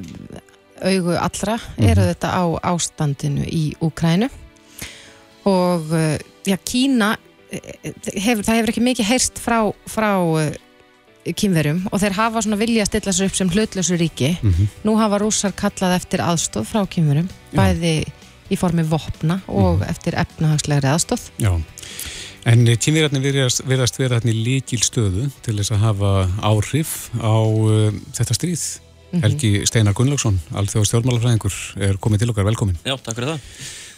augu allra mm -hmm. eru þetta á ástandinu í Úkrænu og uh, já, Kína hefur, það hefur ekki mikið heyrst frá, frá kynverum og þeir hafa svona vilja að stilla sér upp sem hlutlösu ríki. Mm -hmm. Nú hafa rússar kallað eftir aðstóð frá kynverum, bæði í formi vopna og mm -hmm. eftir efnahagslegri aðstóð. Já. En kynverjarnir verðast vera hérna í líkil stöðu til þess að hafa áhrif á uh, þetta stríð. Mm -hmm. Helgi Steinar Gunnlaugsson, alþjóð stjórnmálafræðingur, er komið til okkar, velkomin. Já, takk fyrir það.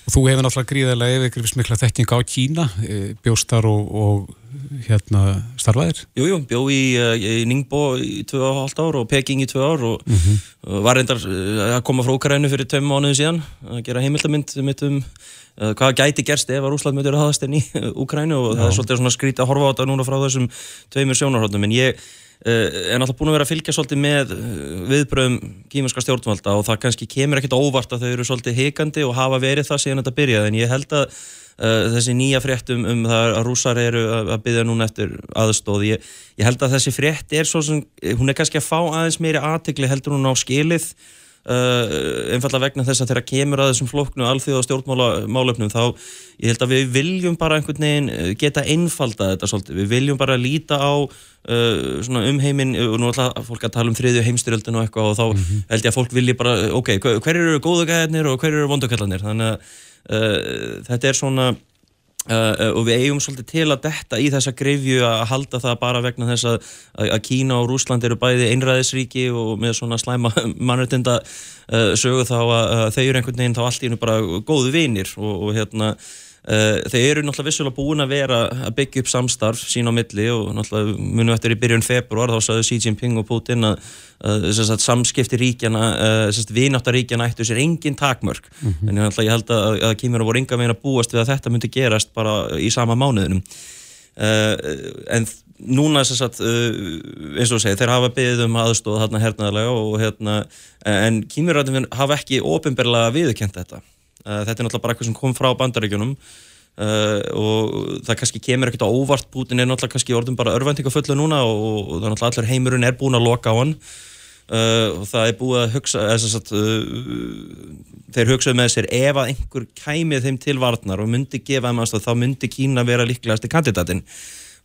Og þú hefur náttúrulega gríðarlega yfirgrifis mikla þekking á Kína, e, bjóstar og, og hérna starfaðir? Jú, jú, bjó í, í Ningbo í 2,5 ár og Peking í 2 ár og mm -hmm. var reyndar að koma frá Ukraínu fyrir 2 mánuðin síðan að gera heimildamind mitt um hvað gæti gerst ef að Rúsland mötur að haðast enn í Ukraínu og Já. það er svolítið svona skrítið að horfa á þetta núna frá þessum tveimur sjónarhóttum en ég er náttúrulega búin að vera að fylgja svolítið með viðbröðum kímerska stjórnvalda og það kannski kemur ekkit óvart að þau eru svolítið hikandi og hafa verið það síðan þetta byrjaði en ég held að uh, þessi nýja fréttum um það að rúsar eru að, byggja núna eftir aðstóð ég, ég held að þessi frétt er svo sem hún er kannski að fá aðeins meiri aðtegli heldur hún á skilið uh, einfallega vegna þess að þeirra kemur að þessum floknu alþjóða stjórnmálöfnum þá ég held að við viljum bara einhvern veginn uh, geta einfalda þetta svolítið, við viljum bara líta á uh, um heiminn og nú ætla fólk að tala um þriðju heimstyrjöldinu og eitthvað og þá mm -hmm. held ég að fólk vilji bara, ok, hver eru góðu gæðinir og hver eru vondukallanir þannig að uh, þetta er svona Uh, og við eigum svolítið til að detta í þessa grefju að halda það bara vegna þess að, að Kína og Rúsland eru bæði einræðisríki og með svona slæma *laughs* mannreitinda uh, sögu þá að, að þau eru einhvern veginn þá allt í hennu bara góðu vinir og, og hérna uh, þeir eru náttúrulega vissulega búin að vera að byggja upp samstarf sín á milli og náttúrulega munum eftir í byrjun februar þá saðu Xi Jinping og Putin að uh, samskipti ríkjana uh, vináttaríkjana ættu sér engin takmörk. Mm -hmm. en ég, ég held að, að kýmur voru enga veginn að búast við að þetta myndi gerast bara í sama mánuðinum. Uh, en núna sagt, uh, eins og segi, þeir hafa beðið um aðstóð hérna hernaðarlega og hérna en kýmurræðin hafa ekki ofinberlega viðkent þetta þetta er náttúrulega bara eitthvað sem kom frá bandaríkjunum. Uh, og það kannski kemur ekkert á óvart. Putin er náttúrulega kannski orðin bara örvendingafullu núna og, og það er náttúrulega allir heimurinn er búin að loka á hann. Uh, og það er búið að hugsa sagt, uh, þeir hugsaðu með sér ef að einhver kæmið þeim til varnar og myndi gefa þeim aðstæð þá myndi Kína vera líklegast í kandidatin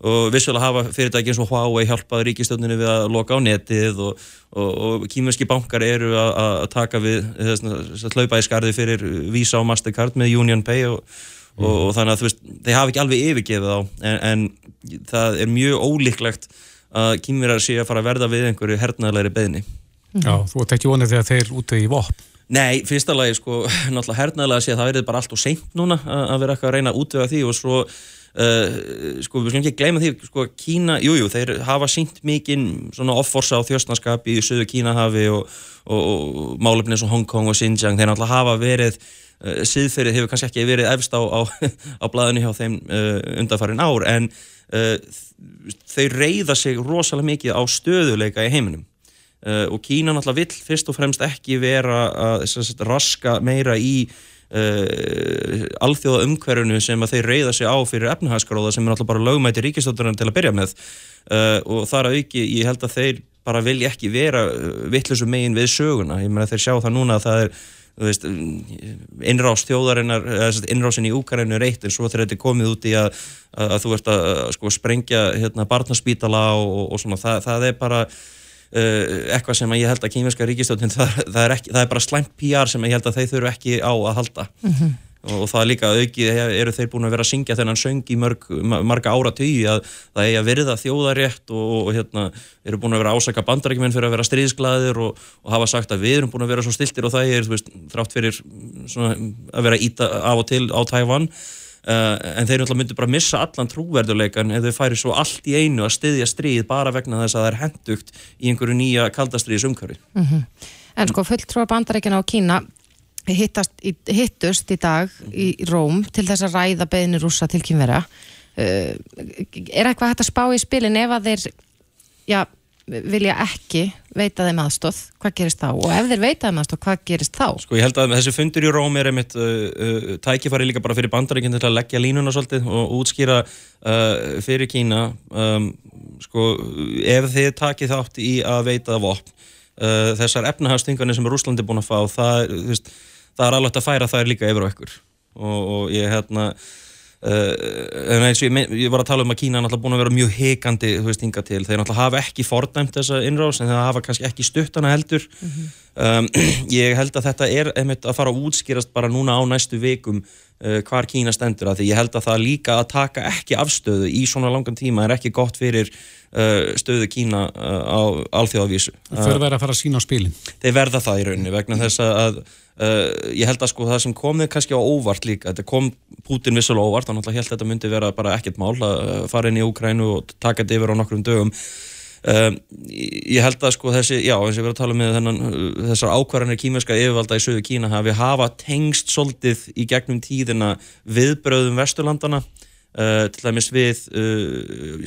og vissulega hafa fyrirtæki eins og Huawei hjálpaði ríkistöndinu við að loka á netið og, og, og kímerski bankar eru að, taka við að hlaupa í skarði fyrir Visa og Mastercard með Union Pay og, mm. og þannig að þú veist, þeir hafa ekki alveg yfirgefið á en, en það er mjög ólíklegt að kýmverar sé að fara að verða við einhverju hernaðlegri beðni. Já, þú ert ekki vonið þegar þeir úti í vopn? Nei, fyrsta lagi, sko, *laughs* náttúrulega hernaðlega sé að það verður bara allt og seint núna að vera eitthvað að reyna að útvega því og svo, uh, sko, við slumum ekki gleyma því, sko, Kína, jújú, jú, þeir hafa sínt mikinn svona offorsa á þjóstnarskap í söðu Kínahafi og, og, og málefnið svo Hongkong og Xinjiang, þeir náttúrulega hafa verið uh, síðferðið hefur kannski ekki verið efst á, á, *laughs* á blæðinu hjá þeim uh, undanfarin ár, en þau reyða sig rosalega mikið á stöðuleika í heiminum. Og Kína náttúrulega vill fyrst og fremst ekki vera að sagt, raska meira í uh, alþjóða umhverfunu sem að þeir reyða sig á fyrir efnahagskróða sem er náttúrulega bara lögmæti ríkistöldurinn til að byrja með. Uh, og þar að auki ég held að þeir bara vilja ekki vera vittlusum megin við söguna, ég meina þeir sjá það núna að það er Veist, innrás þjóðarinnar innrásin í Úkarænu er eitt en svo þegar þetta er komið út í að, að, að þú ert að sko, sprengja hérna, barnaspítala og, og svona, það, það er bara eitthvað sem ég held að kýmverska ríkistöldin það, það, er ekki, það er bara slæmt PR sem ég held að þeir þurfu ekki á að halda. Mm -hmm og það er líka aukið, eru þeir búin að vera að syngja þennan söng í mörg, marga ára tíu að það er að verða þjóðarétt og, og hérna, eru búin að vera ásaka bandarækjumenn fyrir að vera stríðsglæðir og, og hafa sagt að við erum búin að vera svo stiltir og það er veist, þrátt fyrir svona, að vera íta af og til á Tævann en þeir myndi bara missa allan trúverðuleikan ef þau færi svo allt í einu að styðja stríð bara vegna þess að það er hendugt í einhverju nýja kaldastriðisumkari mm -hmm. En sko fulltrúar bandarækina á Kína hittast, hittust í dag í Róm til þess að ræða beðinu rúsa til kynvera er eitthvað hægt að spá í spilin ef að þeir já, vilja ekki veita þeim aðstóð, hvað gerist þá? Og ef þeir veita þeim aðstóð, hvað gerist þá? Sko ég held að þessi fundur í Róm er einmitt uh, uh, tækifari líka bara fyrir bandaríkinn til að leggja línuna svolítið og útskýra uh, fyrir Kína. Um, sko ef þið takið þátt í að veita vopn uh, þessar efnahagstyngarnir sem Rúslandi er búin að fá það, veist, það er alveg að færa það líka yfir á ekkur og, og ég hérna en eins og ég, ég var að tala um að Kína er náttúrulega búin að vera mjög heikandi þú veist hinga til, þeir náttúrulega hafa ekki fordæmt þessa innrás en þeir hafa kannski ekki stuttana heldur. Mm -hmm. um, ég held að þetta er einmitt að fara að útskýrast bara núna á næstu vikum uh, hvar Kína stendur að því. Ég held að það líka að taka ekki afstöðu í svona langan tíma er ekki gott fyrir uh, stöðu Kína á alþjóðavísu. Þeir verða að fara að sína á spilin. Þeir verða það í rauninni vegna þess að Uh, ég held að sko það sem kom þig kannski á óvart líka, þetta kom Putin vissulega óvart, hann held að þetta myndi vera bara ekkert mál að fara inn í Ukrænu og taka þetta yfir á nokkrum dögum. Uh, ég held að sko þessi já eins og ég verið að tala með þennan þessar ákvarðanir kýmerska yfirvalda í söðu Kína hafi hafa tengst soldið í gegnum tíðina viðbröðum Vesturlandana uh, til dæmis við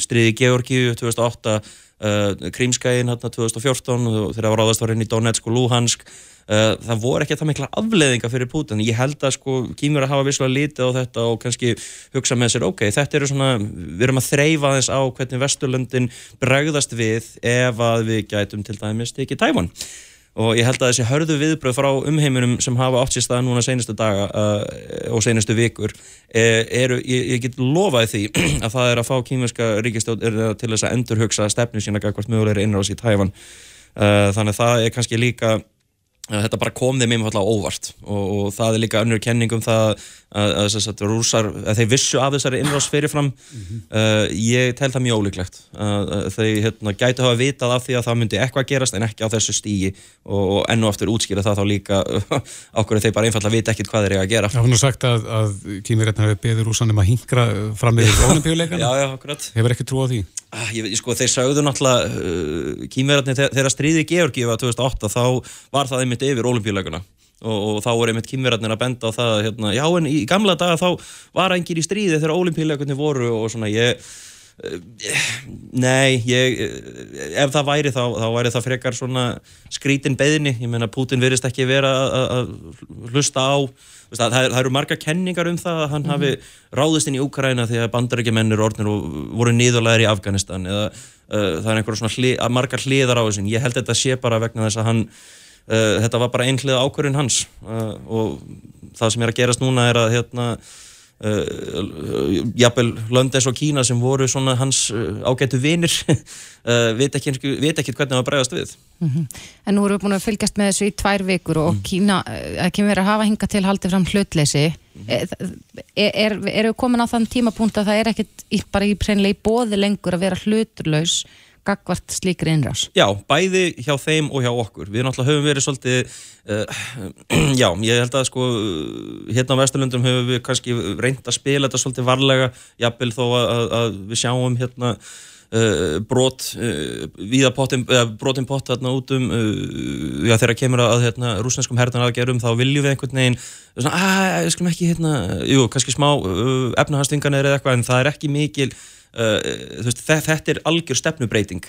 stríði Georgíu 2008 Krímskæin 2014 og þeirra var áðast var inn í Donetsk og Luhansk. Eh, það voru ekki það mikla afleðinga fyrir Putin ég held að sko kýmur að hafa visslega lítið á þetta og kannski hugsa með sér ok, þetta eru svona, við erum að þreyfa þess á hvernig Vesturlöndin bregðast við ef að við gætum til dæmis ekki tæfun og ég held að þessi hörðu viðbröð frá umheiminum sem hafa átt sér stað núna senastu daga uh, og senastu vikur uh, eru, ég, ég get lofaði því *clears throat* að það er að fá kýmurska ríkistjóð til þess að endurhugsa stefnu sína hvert mögulegri innráðs í tæfan uh, þannig að það er kannski líka þetta bara kom þeim einfallega óvart. Og, og það er líka önnur kenningum það að, að, að, rúsar, að þeir vissu af þessari innrás fyrirfram. Mm -hmm. uh, ég tel það mjög ólíklegt að þeir hérna, gæti hafa vitað af því að það myndi eitthvað gerast en ekki á þessu stígi og, og ennu aftur útskýra það þá líka *laughs* ákveður þeir bara einfallega vita ekkit hvað þeir eiga að gera. Já, hún har sagt að kýmirreitna hefur beður rúsanum að hingra fram með olimpíuleikana *laughs* hefur ekki trú á því Ah, ég, sko, þeir sagðu náttúrulega uh, kýmverðarnir þegar stríði Georgi var 2008 þá var það einmitt yfir olimpíuleikuna og, og þá voru einmitt kýmverðarnir að benda á það hérna, já en í gamla daga þá var engin í stríði þegar olimpíuleikunni voru og svona ég uh, nei, ég ef það væri þá, þá væri það frekar svona skrítin beðni, ég menna Putin verist ekki vera að hlusta á það, það, eru marga kenningar um það að hann mm -hmm. hafi ráðist inn í Úkræna því að bandarækjumennir orðnir og voru niðurlegar í Afganistan eða uh, það er einhverja svona hli, margar hliðar á þessin ég held þetta sé bara vegna þess að hann uh, þetta var bara einhlið ákvörðun hans uh, og það sem er að gerast núna er að hérna Uh, jafnvel Löndes og Kína sem voru svona hans uh, ágættu vinir *laughs* uh, veit ekki hvernig það var bregast við mm -hmm. En nú erum við búin að fylgjast með þessu í tvær vikur og mm. Kína ekki verið að hafa hinga til haldið fram hlutleysi mm. er, er, er við komin á þann tímapunkt að það er ekkit bara í preinlega í bóði lengur að vera hluturlaus gagvart slíkri innrás? Já, bæði hjá þeim og hjá okkur. Við náttúrulega höfum verið svolítið, uh, *clears throat* já, ég held að sko, hérna á Vesturlundum höfum við kannski reynd að spila þetta svolítið varlega, jafnvel þó að, að við sjáum hérna uh, brot, uh, viða pottin, brotin pott hérna út um, já, þegar kemur að hérna rúsneskum herðan aðgerum, þá viljum við einhvern veginn, svona, að, ég skulum ekki hérna, jú, kannski smá efnahastingan eða eitthvað, en það er ekki mikil veist, þetta er algjör stefnubreiting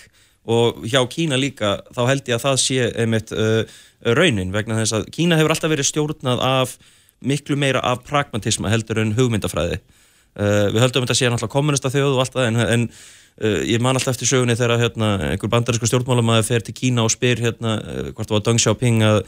og hjá Kína líka þá held ég að það sé einmitt uh, raunin vegna þess að Kína hefur alltaf verið stjórnað af miklu meira af pragmatisma heldur en hugmyndafræði. Uh, við höldum þetta sé náttúrulega kommunista þjóð og allt það en, en ég man alltaf eftir sögunni þegar hérna, einhver bandarísku stjórnmálamæði fer til Kína og spyr hérna, hvort það var Deng Xiaoping að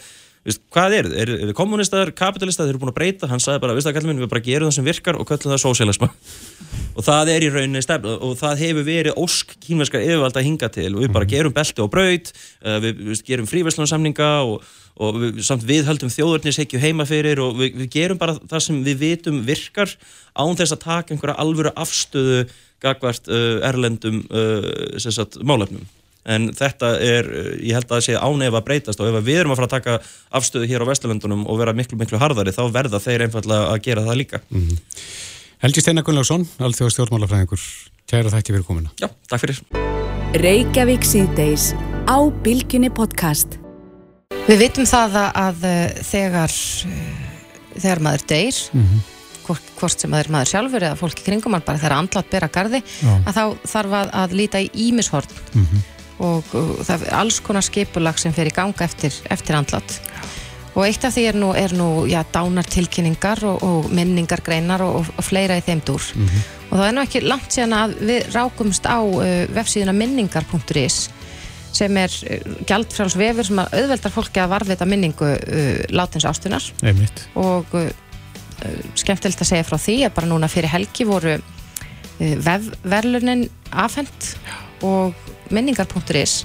Vist, hvað er þið? Er þið kommunistar, kapitalistar, þeir eru búin að breyta, hann sagði bara, viðst það kallum minn, við bara gerum það sem virkar og kallum það sósialisma *laughs* og það er í rauninni stefn og það hefur verið ósk kínverskar yfirvald að hinga til og við bara mhm. gerum belti og braut uh, við, við gerum fríverslunarsamninga og, og við, samt við höldum þjóðurnisheikju heima fyrir og við, við gerum bara það sem við vitum virkar án þess að taka einhverja alvöru afstöðu gagvart uh, erlendum uh, málefnum en þetta er, ég held að það sé ánef að breytast og ef við erum að fara að taka afstöðu hér á Vesturlundunum og vera miklu miklu harðari þá verða þeir einfallega að gera það líka mm -hmm. Helgi Steinar Gunnlaugsson, allþjóð stjórnmálafræðingur, kæra þætti fyrir komina. Já, takk fyrir. Reykjavík síðdeis á Bilginni podcast. Við vitum það að, að þegar, þegar maður deyr, mm -hmm. hvort, hvort sem það er maður sjálfur eða fólki kringum hann bara þegar andlat bera gardi Já. að þá þarf að, að líta í ímishorn og, og það er alls konar skipulag sem fer í ganga eftir, eftir andlat og eitt af því er nú, er nú já, dánartilkynningar og, og minningargreinar og, og fleira í þeim dúr. Og það er nú ekki langt síðan að við rákumst á uh, vefsíðuna minningar.is sem er uh, gjaldfráls vefur sem auðveldar fólki að varfita minningu uh, látins ástunar einmitt. og uh, skemmtilegt að segja frá því að bara núna fyrir helgi voru uh, vefverlunin afhent og minningar.is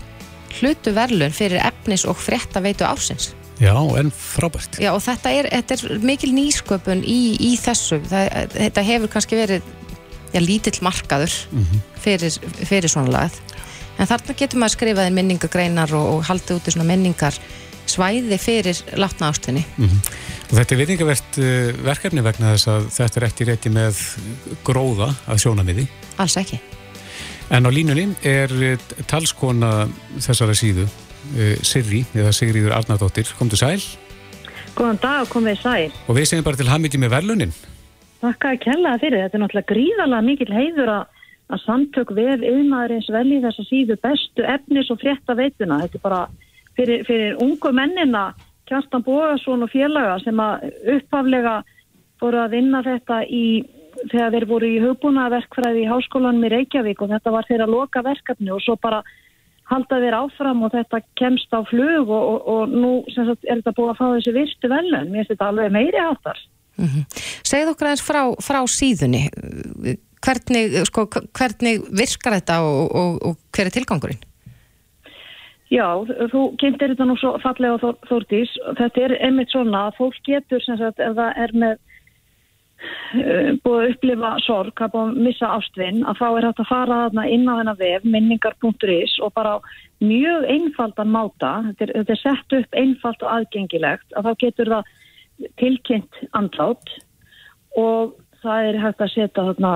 hlutu verlun fyrir efnis og frétta veitu ásins Já, en frábært. Já, og þetta er, þetta er mikil nýsköpun í, í þessu. Það, þetta hefur kannski verið já, lítill markaður fyrir, fyrir svona lagað. En þarna getur maður skrifað inn minningagreinar og, og haldið út í svona minningar svæði fyrir látna ástunni. Og þetta er viðingavert uh, verkefni vegna þess að þetta er ekki rétti með gróða að sjónamiði. Alls ekki. En á línunni er uh, talskona þessara síðu, uh, Sirri, eða Sigriður Arnardóttir, komdu sæl Góðan dag og komið sæl. og við segjum bara til hammingi með verlunin. Þakka að kellaða fyrir. Þetta er náttúrulega gríðalega mikil heiður að, að samtök vef yðnaðurins velji þessa síðu bestu efnis og frétta veituna. Þetta er bara fyrir, fyrir ungu mennina Kjartan Bóðarsson og félaga sem að upphaflega voru að vinna þetta í þegar þeir voru í hugbúna verkfræði í háskólanum í Reykjavík og þetta var þeirra loka verkefni og svo bara halda þeir áfram og þetta kemst á flug og, og, og nú sagt, er þetta búið að fá þessi virtu velun. Mér finnst þetta alveg meiri áttar. Mm Segð okkur aðeins frá, frá síðunni. Hvernig, sko, hvernig virkar þetta og, og, og hver er tilgangurinn? Já, þú kynntir þetta nú svo fallega Þór, Þórdís. Þetta er einmitt svona að fólk getur sem sagt ef það er með búið að upplifa sorg, að búið að missa ástvinn, að þá er hægt að fara inn á þennan vef, minningar.is og bara mjög einfaldan máta, þetta er, þetta er sett upp einfalt og aðgengilegt, að þá getur það tilkynnt andlát og það er hægt að setja þarna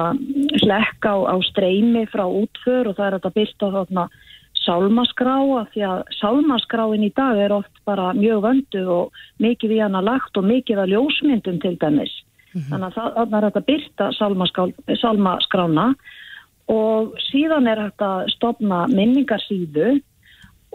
slekk á, á streymi frá útför og það er hægt að byrta þarna sálmaskrá af því að sálmaskráin í dag er oft bara mjög vöndu og mikið í hana lagt og mikið að ljósmyndum til dæmis. Þannig að það er að byrta sálmaskrána og síðan er að stopna minningarsíðu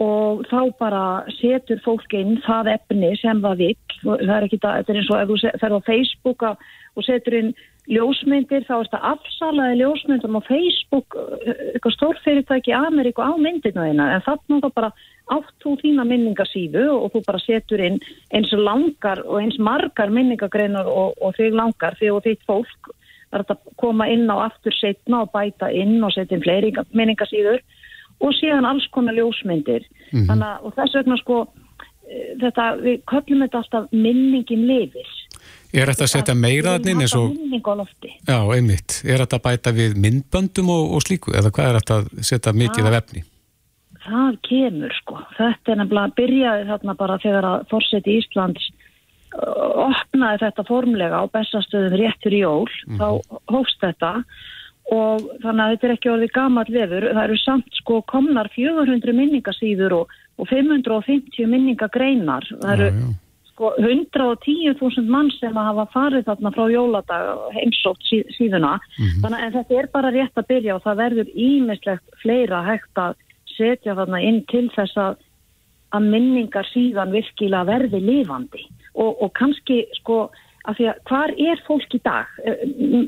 og þá bara setur fólk inn það efni sem það vill. Það er ekki það, þetta er eins og ef þú fer á Facebook og setur inn ljósmyndir þá er þetta afsalaði ljósmyndum á Facebook eitthvað stórfyrirtæki Ameríku á myndina þeina en þannig þá bara átt þú þína minningasíðu og þú bara setur inn eins langar og eins margar minningagreinar og, og þig langar því og þitt fólk það er að koma inn á aftur setna og bæta inn og setja inn fleiri minningasíður og síðan alls konar ljósmyndir mm -hmm. þannig að þess vegna sko þetta, við köllum þetta alltaf minningin lifir Er þetta að setja meira þannig eins og... Já, einmitt. Er þetta að bæta við myndböndum og, og slíku? Eða hvað er þetta að setja mikið af efni? Það kemur, sko. Þetta er nefnilega að byrjaði þarna bara þegar að Forseti Íslands opnaði þetta formlega á bestastöðum rétt fyrir jól. Mm -hmm. Þá hófst þetta og þannig að þetta er ekki orðið gammal vefur. Það eru samt sko komnar 400 minningasýður og, og 550 minningagreinar. Það eru... Já, já sko 110.000 mann sem að hafa farið þarna frá jóladag heimsótt sí, síðuna mm -hmm. þannig að þetta er bara rétt að byrja og það verður ímislegt fleira hægt að setja þarna inn til þess að að minningar síðan virkilega verði lifandi og, og kannski sko að því að hvar er fólk í dag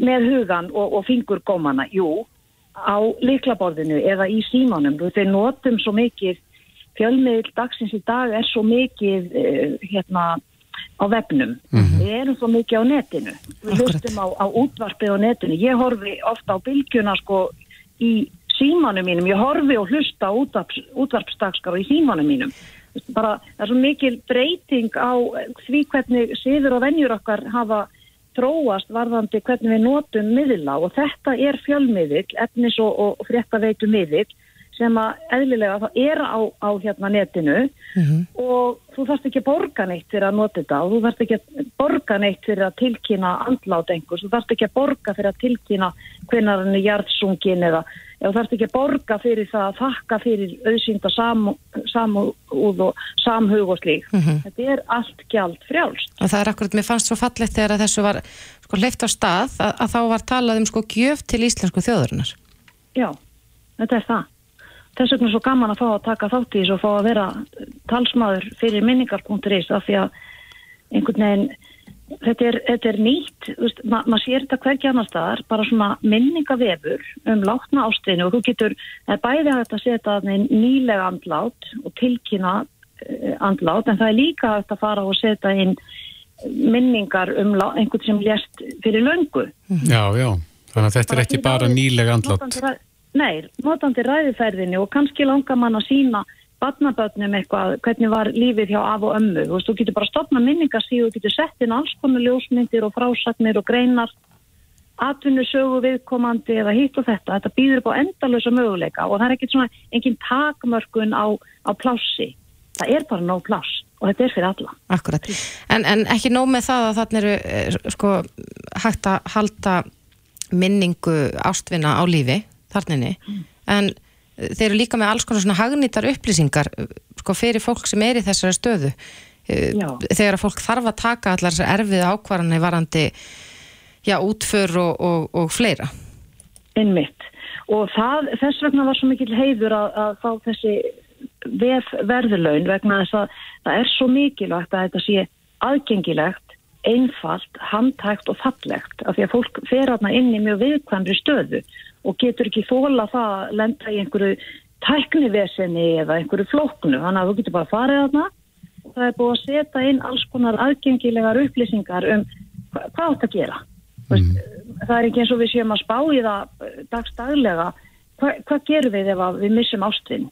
með hugan og, og fingurgómana? Jú, á liklaborðinu eða í símanum, þeir notum svo mikið fjölmiðl dagsins í dag er svo mikið uh, hérna á vefnum. Mm -hmm. Við erum svo mikið á netinu. Við hlustum á, á útvarpið á netinu. Ég horfi ofta á bylgjuna sko í símanum mínum. Ég horfi og hlusta á útvarps, útvarpsdagskar í símanum mínum. Bara, það er svo mikil breyting á því hvernig siður og vennjur okkar hafa þróast varðandi hvernig við notum miðla og þetta er fjölmiðil, efnis og, og fréttaveitu miðil sem að eðlilega það er á, á hérna netinu mm -hmm. og þú þarfst ekki að borga neitt fyrir að nota þetta og þú þarfst ekki að borga neitt fyrir að tilkýna andlátt einhvers, þú þarfst ekki að borga fyrir að tilkýna hvernig hann er hjartsungin eða þú þarfst ekki að borga fyrir það að þakka fyrir auðsýnda samúð og samhug og slík. Mm -hmm. Þetta er allt gjald frjálst. Og það er akkurat, mér fannst svo fallegt þegar þessu var sko leift á stað að, að þá var talað um sko gjöf til íslensku þjóðurinnar. Já, þetta er það þess vegna er svo gaman að fá að taka þátt í þessu og fá að vera talsmaður fyrir minningar.is af því að einhvern veginn þetta er, þetta er nýtt, ma maður sér þetta hverja annar staðar, bara svona minningavefur um látna ástinu og þú getur bæði hægt að setja nýlega andlát og tilkynna uh, andlát en það er líka hægt að fara og setja inn minningar um einhvern sem lést fyrir löngu. Já, já, þannig að þetta er ekki bara nýlega andlát. Nei, notandi ræðiferðinu og kannski langar mann að sína barnabötnum eitthvað, hvernig var lífið hjá af og ömmu. Þú veist, þú getur bara stopna minningarsíðu, þú getur sett inn alls konar ljósmyndir og frásagnir og greinar, atvinnusögu viðkomandi eða hitt og þetta. Þetta býður upp á endalösa möguleika og það er ekkert svona engin takmörkun á, á plássi. Það er bara nóg pláss og þetta er fyrir alla. Akkurat. En, en ekki nóg með það að þarna eru eh, sko hægt að halda minningu ástvinna á lífi þarninni, mm. en þeir eru líka með alls konar svona hagnýtar upplýsingar sko fyrir fólk sem er í þessari stöðu eh, já. þegar að fólk þarf að taka allar þessar erfið ákvarðanir varandi já, útför og, og, og fleira. Einmitt og það, þess vegna var svo mikil heiður að, að fá þessi verðurlaun vegna þess að það er svo mikilvægt að þetta sé aðgengilegt, einfalt, handhægt og fallegt af því að fólk fer aðna inn í mjög viðkvæmri stöðu og getur ekki þóla það að lenda í einhverju tæknivesenni eða einhverju flóknu þannig að þú getur bara farið aðna og það er búið að setja inn alls konar aðgengilegar upplýsingar um hva, hvað að gera. Mm. það er ekki eins og við séum að spá í það eh, dagstaglega hva, hvað gerum við ef við missum ástinn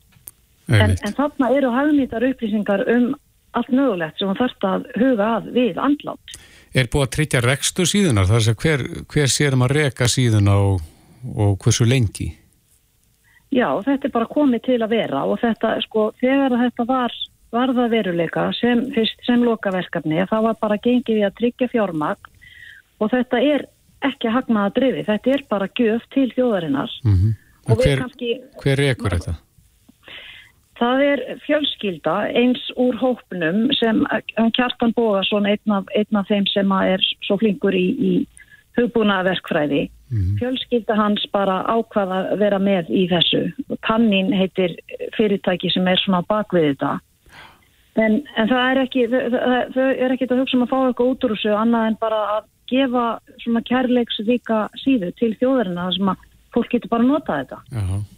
en, en þarna eru hagnýtar upplýsingar um allt mögulegt sem þarf að huga að við andlátt Er búið að tryggja rekstu síðunar? Þar sem hver, hver sérum að reka síðun á og hversu lengi? Já, þetta er bara komið til að vera og þetta, sko, þegar þetta var varða veruleika sem, sem lokaverkefni, það var bara gengið í að tryggja fjármagn og þetta er ekki hagnaða drifi, þetta er bara gjöf til þjóðarinnar. Mm -hmm. og hver, kannski, hver er ekkur þetta? Það er fjölskylda eins úr hópnum sem Kjartan Bóðarsson, einn af, einn af þeim sem er svo flinkur í, í hugbúnaverkfræði Mm -hmm. Fjölskylda hans bara ákvaða að vera með í þessu. Tannin heitir fyrirtæki sem er svona bakvið þetta. En, en það er ekki, það, það er ekki að hugsa um að fá eitthvað út úr þessu annað en bara að gefa svona kærleiks vika síðu til þjóðarina sem að fólk getur bara að nota þetta. Já.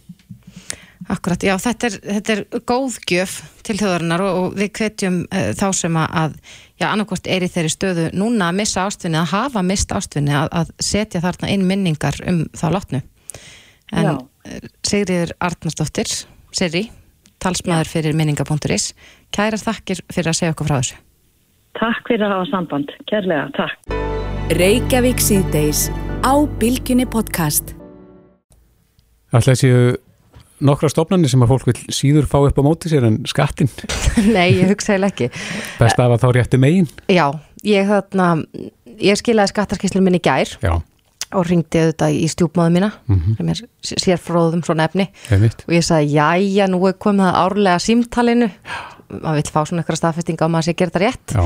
Akkurat, já, þetta er, þetta er góð gjöf til þjóðarinnar og, og við kvetjum uh, þá sem að, já, annarkort er í þeirri stöðu núna að missa ástvinni, að hafa mist ástvinni, að, að setja þarna inn minningar um þá lotnu. En já. Eh, Sigriður Arnarsdóttir, Siri, talsmaður já. fyrir minninga.is, kærar þakkir fyrir að segja okkur frá þessu. Takk fyrir að hafa samband, kærlega, takk. Reykjavík síðdeis á Bilginni podcast. Alltaf séu nokkra stofnarnir sem að fólk vil síður fá upp á móti sér en skattin *laughs* Nei, ég hugsa eða ekki Best af að þá rétti megin Já, ég ég skilaði skattarskíslun minni gær Já. og ringdi auðvitað í stjúpmáðu mína mm -hmm. sem er sér fróðum frá nefni Einmitt. og ég sagði, já, nú er komið að árlega símtalinu maður vil fá svona eitthvað staðfesting á maður sem gerir það rétt já.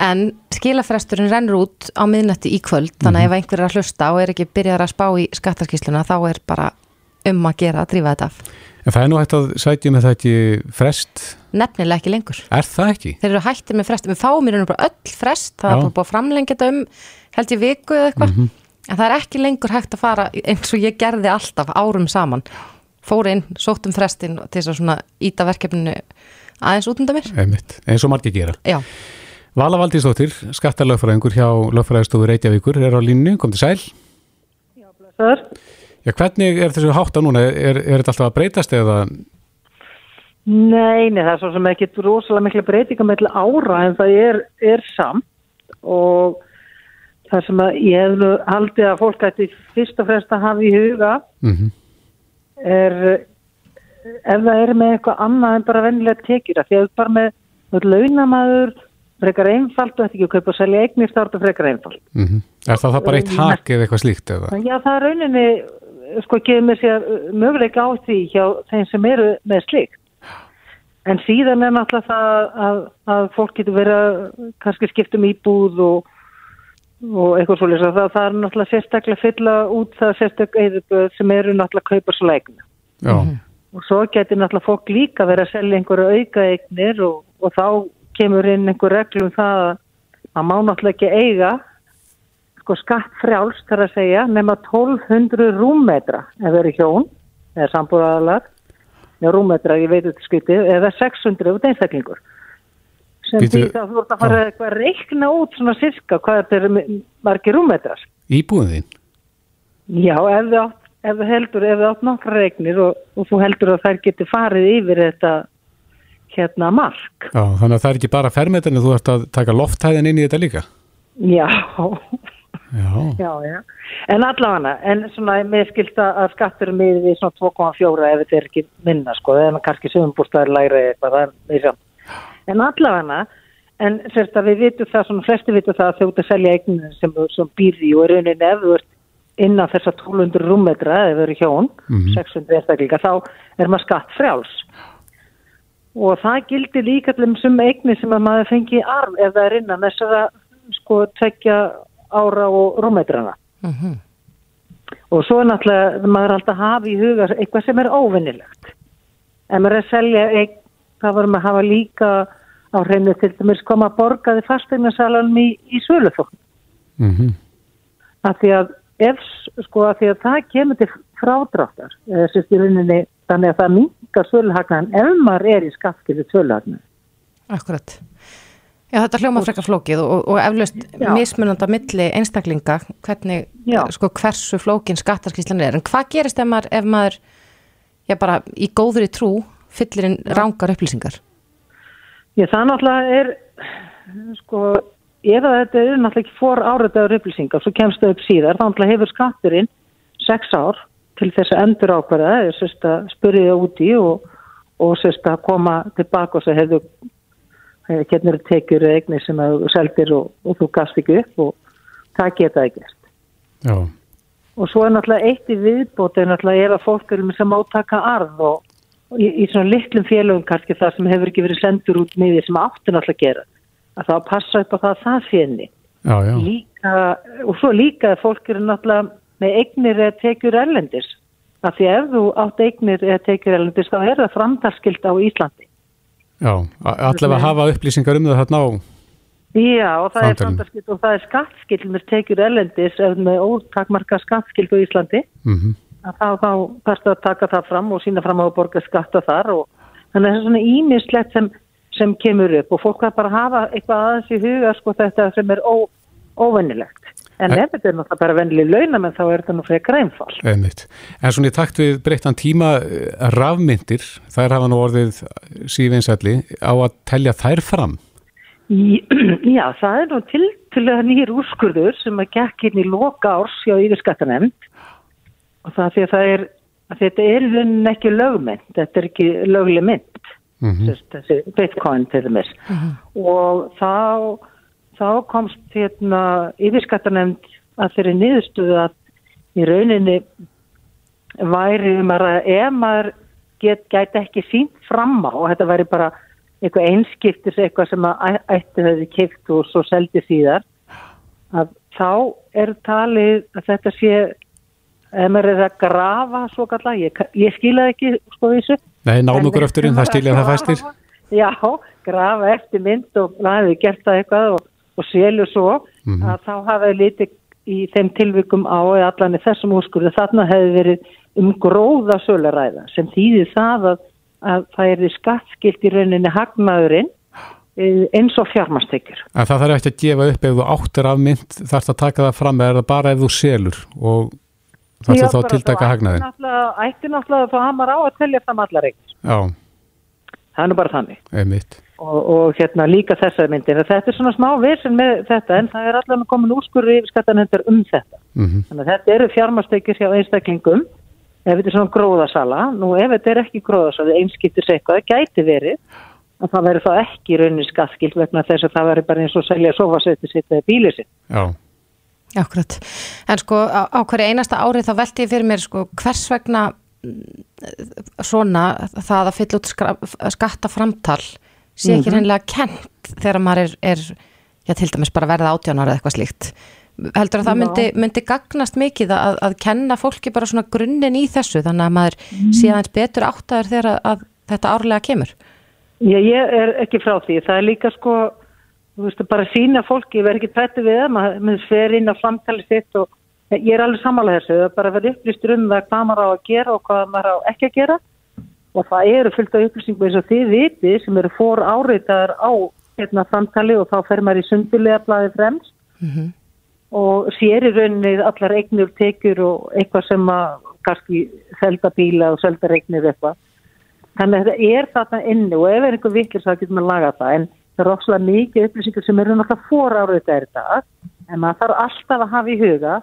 en skilafresturinn rennur út á miðnætti í kvöld, þannig að mm -hmm. ef einhver er að hlusta og er ekki byrjar að spá í skattarskísluna þá er bara um að gera að drífa þetta af. En það er nú hægt að sætja með það ekki frest? Nefnilega ekki lengur. Er það ekki? Þeir eru hættið með frest. Við fáum í rauninu bara öll frest, það Já. er bara búið að framlengja þetta um held ég viku eða eitthvað. Mm -hmm. En það er ekki lengur hægt að fara eins og ég gerði alltaf árum saman. Fóri inn, sótt um frestin til þess að íta verkefninu aðeins út undan mér. Einmitt. Eins og margir gera. Já. Vala Valdísdóttir, skattalögfræðingur hjá Lögfræðistofur Reykjavíkur, er á línu, kom til sæl. Já. Já, hvernig er þessu hátt á núna? Er, er þetta alltaf að breytast eða? Nei, nei, það er svo sem ekki rosalega miklu breytinga með ára en það er, er samt og það sem að ég hef nú haldið að fólk ætti fyrst og fremst að hafa í huga mm -hmm. er ef það er með eitthvað annað en bara vennilega tekjur að því að bara með, launamaður frekar einfalt og þetta ekki að kaupa og selja eignir þá er þetta frekar einfalt. Mm -hmm. Er það, það bara eitt hak eða eitthvað slíkt eða? Já, það er rauninni, sko, gefur mér sér möguleika á því hjá þeim sem eru með slíkt. En síðan er náttúrulega það að, að fólk getur verið að kannski skiptum íbúð og, og eitthvað svolítið. Það, það er náttúrulega sérstaklega fylla út það sérstaklega sem eru náttúrulega að kaupa svo leikna. Já. Og svo getur náttúrulega fólk líka verið að selja einhverju auka eignir og, og þá kemur inn einhver reglum um það að má náttúrulega ekki eiga sko skatt frjálst þar að segja nema 1200 rúmmetra ef það eru hjón eða sambúðaðalar eða rúmmetra, ég veit þetta skritið eða 600 út einstaklingur sem því það þú ert að fara eitthvað að reikna út svona sirka hvað þetta er margir rúmmetrar Íbúðin? Já, ef átt, ef þú heldur ef þú átt nokkra reiknir og, og þú heldur að þær getur farið yfir þetta hérna mark. Já, þannig að það er ekki bara fermetrinu, þú ert að taka lofthæðin inn í þetta líka? Já. *laughs* Já. Já, já. En allavega, en svona, mér skilta að skattur er miður í svona 2,4 ef þetta er ekki minna, sko, eða kannski sögumbúrstæðir læri eitthvað, það er mjög saman. En allavega, en sérst að við vitum það, svona flesti vitum það að þjóta selja eigninu sem, sem býði og rauninni ef þú ert innan þessa 1200 rúmmetra eða þau eru hjón, mm -hmm. 600 einstaklinga, þá er maður skatt frjáls og það gildir líka til þessum eigni sem að maður fengi arm ef það er innan þessara sko tvekja ára og rúmmetrana. Mm -hmm. og svo er náttúrulega maður alltaf hafa í huga eitthvað sem er óvinnilegt ef maður er að selja eign þá varum að hafa líka á hreinu til dæmis koma að borgaði fastegnasalanum í, í söluþókn. Mm -hmm. af því að ef sko að því að það kemur til frádráttar eða sérst í rauninni þannig að það mingar söluhagnan ef maður er í skattskilu söluhagnan Akkurat Já, þetta hljóma frekar flókið og, og eflaust mismunanda milli einstaklinga hvernig, sko, hversu flókin skattarskíslan er. En hvað gerist ef maður, ef maður já, bara í góðri trú fyllir inn rángar upplýsingar? Já, það náttúrulega er, sko, ef þetta er náttúrulega ekki fór áriðaður upplýsingar, svo kemst það upp síðar, þá náttúrulega hefur skatturinn sex ár til þess að endur ákvarða, eða sérst að spyrja það úti og, og sérst að koma tilbaka og segja, hefur hérna eru tekjur eða eignir sem þú seldir og, og þú gafst ekki upp og það geta. Já. Og svo er náttúrulega eitt í viðbóti náttúrulega er að fólk eru með sem átaka arð og, og í, í svona litlum félögum kannski það sem hefur ekki verið sendur út með því sem áttu náttúrulega að gera. Að það passa upp á það það fjenni. Já, já. Líka, og svo líka að fólk eru náttúrulega með eignir eða tekjur erlendis. Af því ef þú átt eignir eða tekjur erlendis þá er það framtalskild á Íslandi. Já, allavega hafa upplýsingar um það þarna á Já, og það er Framtalinu. framtalskild og það er skattskild með tekjur erlendis ef með ótakmarka skattskild á Íslandi. Mm að þá, þá þarfst að taka það fram og sína fram á að borga skatta þar og þannig að það er svona ímislegt sem, sem kemur upp og fólk er bara að hafa eitthvað aðeins í huga sko þetta sem er ó, óvennilegt en ef þetta er náttúrulega bara vennileg launamenn þá er þetta nú frekar einfall Einmitt. En svona í takt við breyttan tíma eh, rafmyndir, þær hafa nú orðið sífinsælli á að telja þær fram. Í- *clears throat* Já, það er nú til til að nýjir úrskurður sem að gekk inn í loka árs hjá yfirskattanemnd og það því að það er að þetta er rauninni ekki lögmynd, þetta er ekki lögleg mynd, Mm sérst, þessi bitcoin til þess og þá, þá komst hérna yfirskattanemnd að þeirri niðurstöðu að í rauninni væri um að ef maður get, gæti ekki sínt fram á og þetta væri bara eitthvað einskiptis eitthvað sem að ætti hefði kipt og svo seldi síðar að þá er talið að þetta sé ef maður er að grafa svo kalla, ég, ég skila ekki sko þessu Nei, náum ykkur eftir inn, það stilja það fæstir. Já, grafa eftir mynd og það hefði gert það eitthvað og, og selju svo Mhm. að þá hafaði litið í þeim tilvikum á eða allan í þessum úrskurðu þarna hefði verið um gróða söluræða sem þýðir það að, að það er skattskilt í rauninni hagnaðurinn eh, eins og fjármastekjur. En það þarf ekki að gefa upp ef þú áttir af mynd, þarf það að taka það fram eða það bara ef þú selur og þarf það þá að tiltaka hagnaðin. náttúrulega- Ætti náttúrulega þá hamar á að telja fram allar eign. Já, Það er nú bara þannig. og, og hérna líka þessar myndir þetta er svona smá vissin með þetta en það er allavega komin úrskurri yfir skattanendur um þetta Mm þannig að þetta eru fjármastekjur hjá einstaklingum ef þetta er svona gróðasala, nú ef þetta er ekki gróðasala, einskiptir sig eitthvað, það gæti verið að það verður þá ekki raunin skattskilt vegna þess að það verður bara eins og selja sofasetti sitt eða bílið sitt. Já. Akkurat. En sko á, á hverju einasta árið þá veldi ég fyrir mér sko hvers vegna svona það að fylla út skattaframtal sé ekki reynilega mm -hmm. kent þegar maður er, er já til dæmis bara verða átjánar eða eitthvað slíkt. Heldur að það myndi, myndi gagnast mikið að, að kenna fólki bara svona grunninn í þessu þannig að maður mm. sé aðeins betur áttaður þegar að, að þetta árlega kemur? Já, ég er ekki frá því. Það er líka sko, þú veist, bara sína fólki, ég verð ekki tættu við það, maður fer inn á framtali sitt og ég er alveg samanlega þessu, það er bara verið upplýstur um það hvað maður á að gera og hvað maður á ekki að gera. Og það eru fullt af upplýsingum eins og þið viti sem eru fór áreitaðar á hérna framtali og þá fer maður í sundilega blæði fremst. Mm -hmm. og sér í rauninni allar eignur tekjur og eitthvað sem að kannski selda bíla og selda eignir eitthvað. Þannig að þetta er þarna inni og ef er einhver viklir þá getur maður laga það. En það er ósláð mikið upplýsingar sem eru náttúrulega fóráruð þetta er þetta en maður þarf alltaf að hafa í huga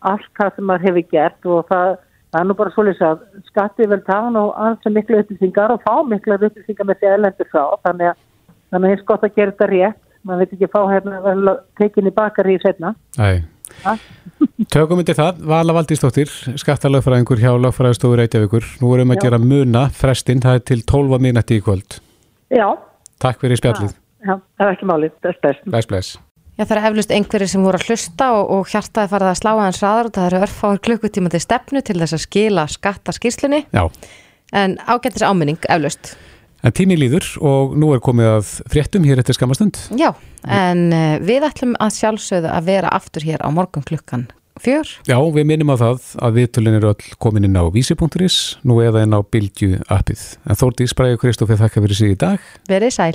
allt það sem maður hefur gert og það, það er nú bara svolítið að skattið vel tán og alls er miklu upplýsingar og fá miklu upplýsingar með því elendur frá þannig að það er eins gott að gera þetta rétt maður veit ekki fá hérna tekinni bakar í setna Æ Tökum við það, Vala Valdísdóttir, skattalögfræðingur hjá lögfræðistofur Reykjavíkur. Nú erum við að gera muna frestinn, það er til 12 minúti í kvöld. Já. Takk fyrir spjallið. Já, það er ekki málið, bless, bless. Bless, bless. Já, það er eflust einhverjir sem voru að hlusta og, og hjartaði farið að slá aðeins ræður og það eru örfáður klukkutíma til stefnu til þess að skila skattaskýrslunni. Já. En ágættis áminning, eflust. En tími líður og nú er komið að fréttum hér eftir skamastund. Já, en uh, við ætlum að sjálfsögðu að vera aftur hér á morgun klukkan fjör. Já, við minnum á það að viðtölin eru öll komin inn á vísi.is, nú eða inn á Bildju appið. En Þórtís Bræði Kristófið þakka fyrir sig í dag. Verið sæl.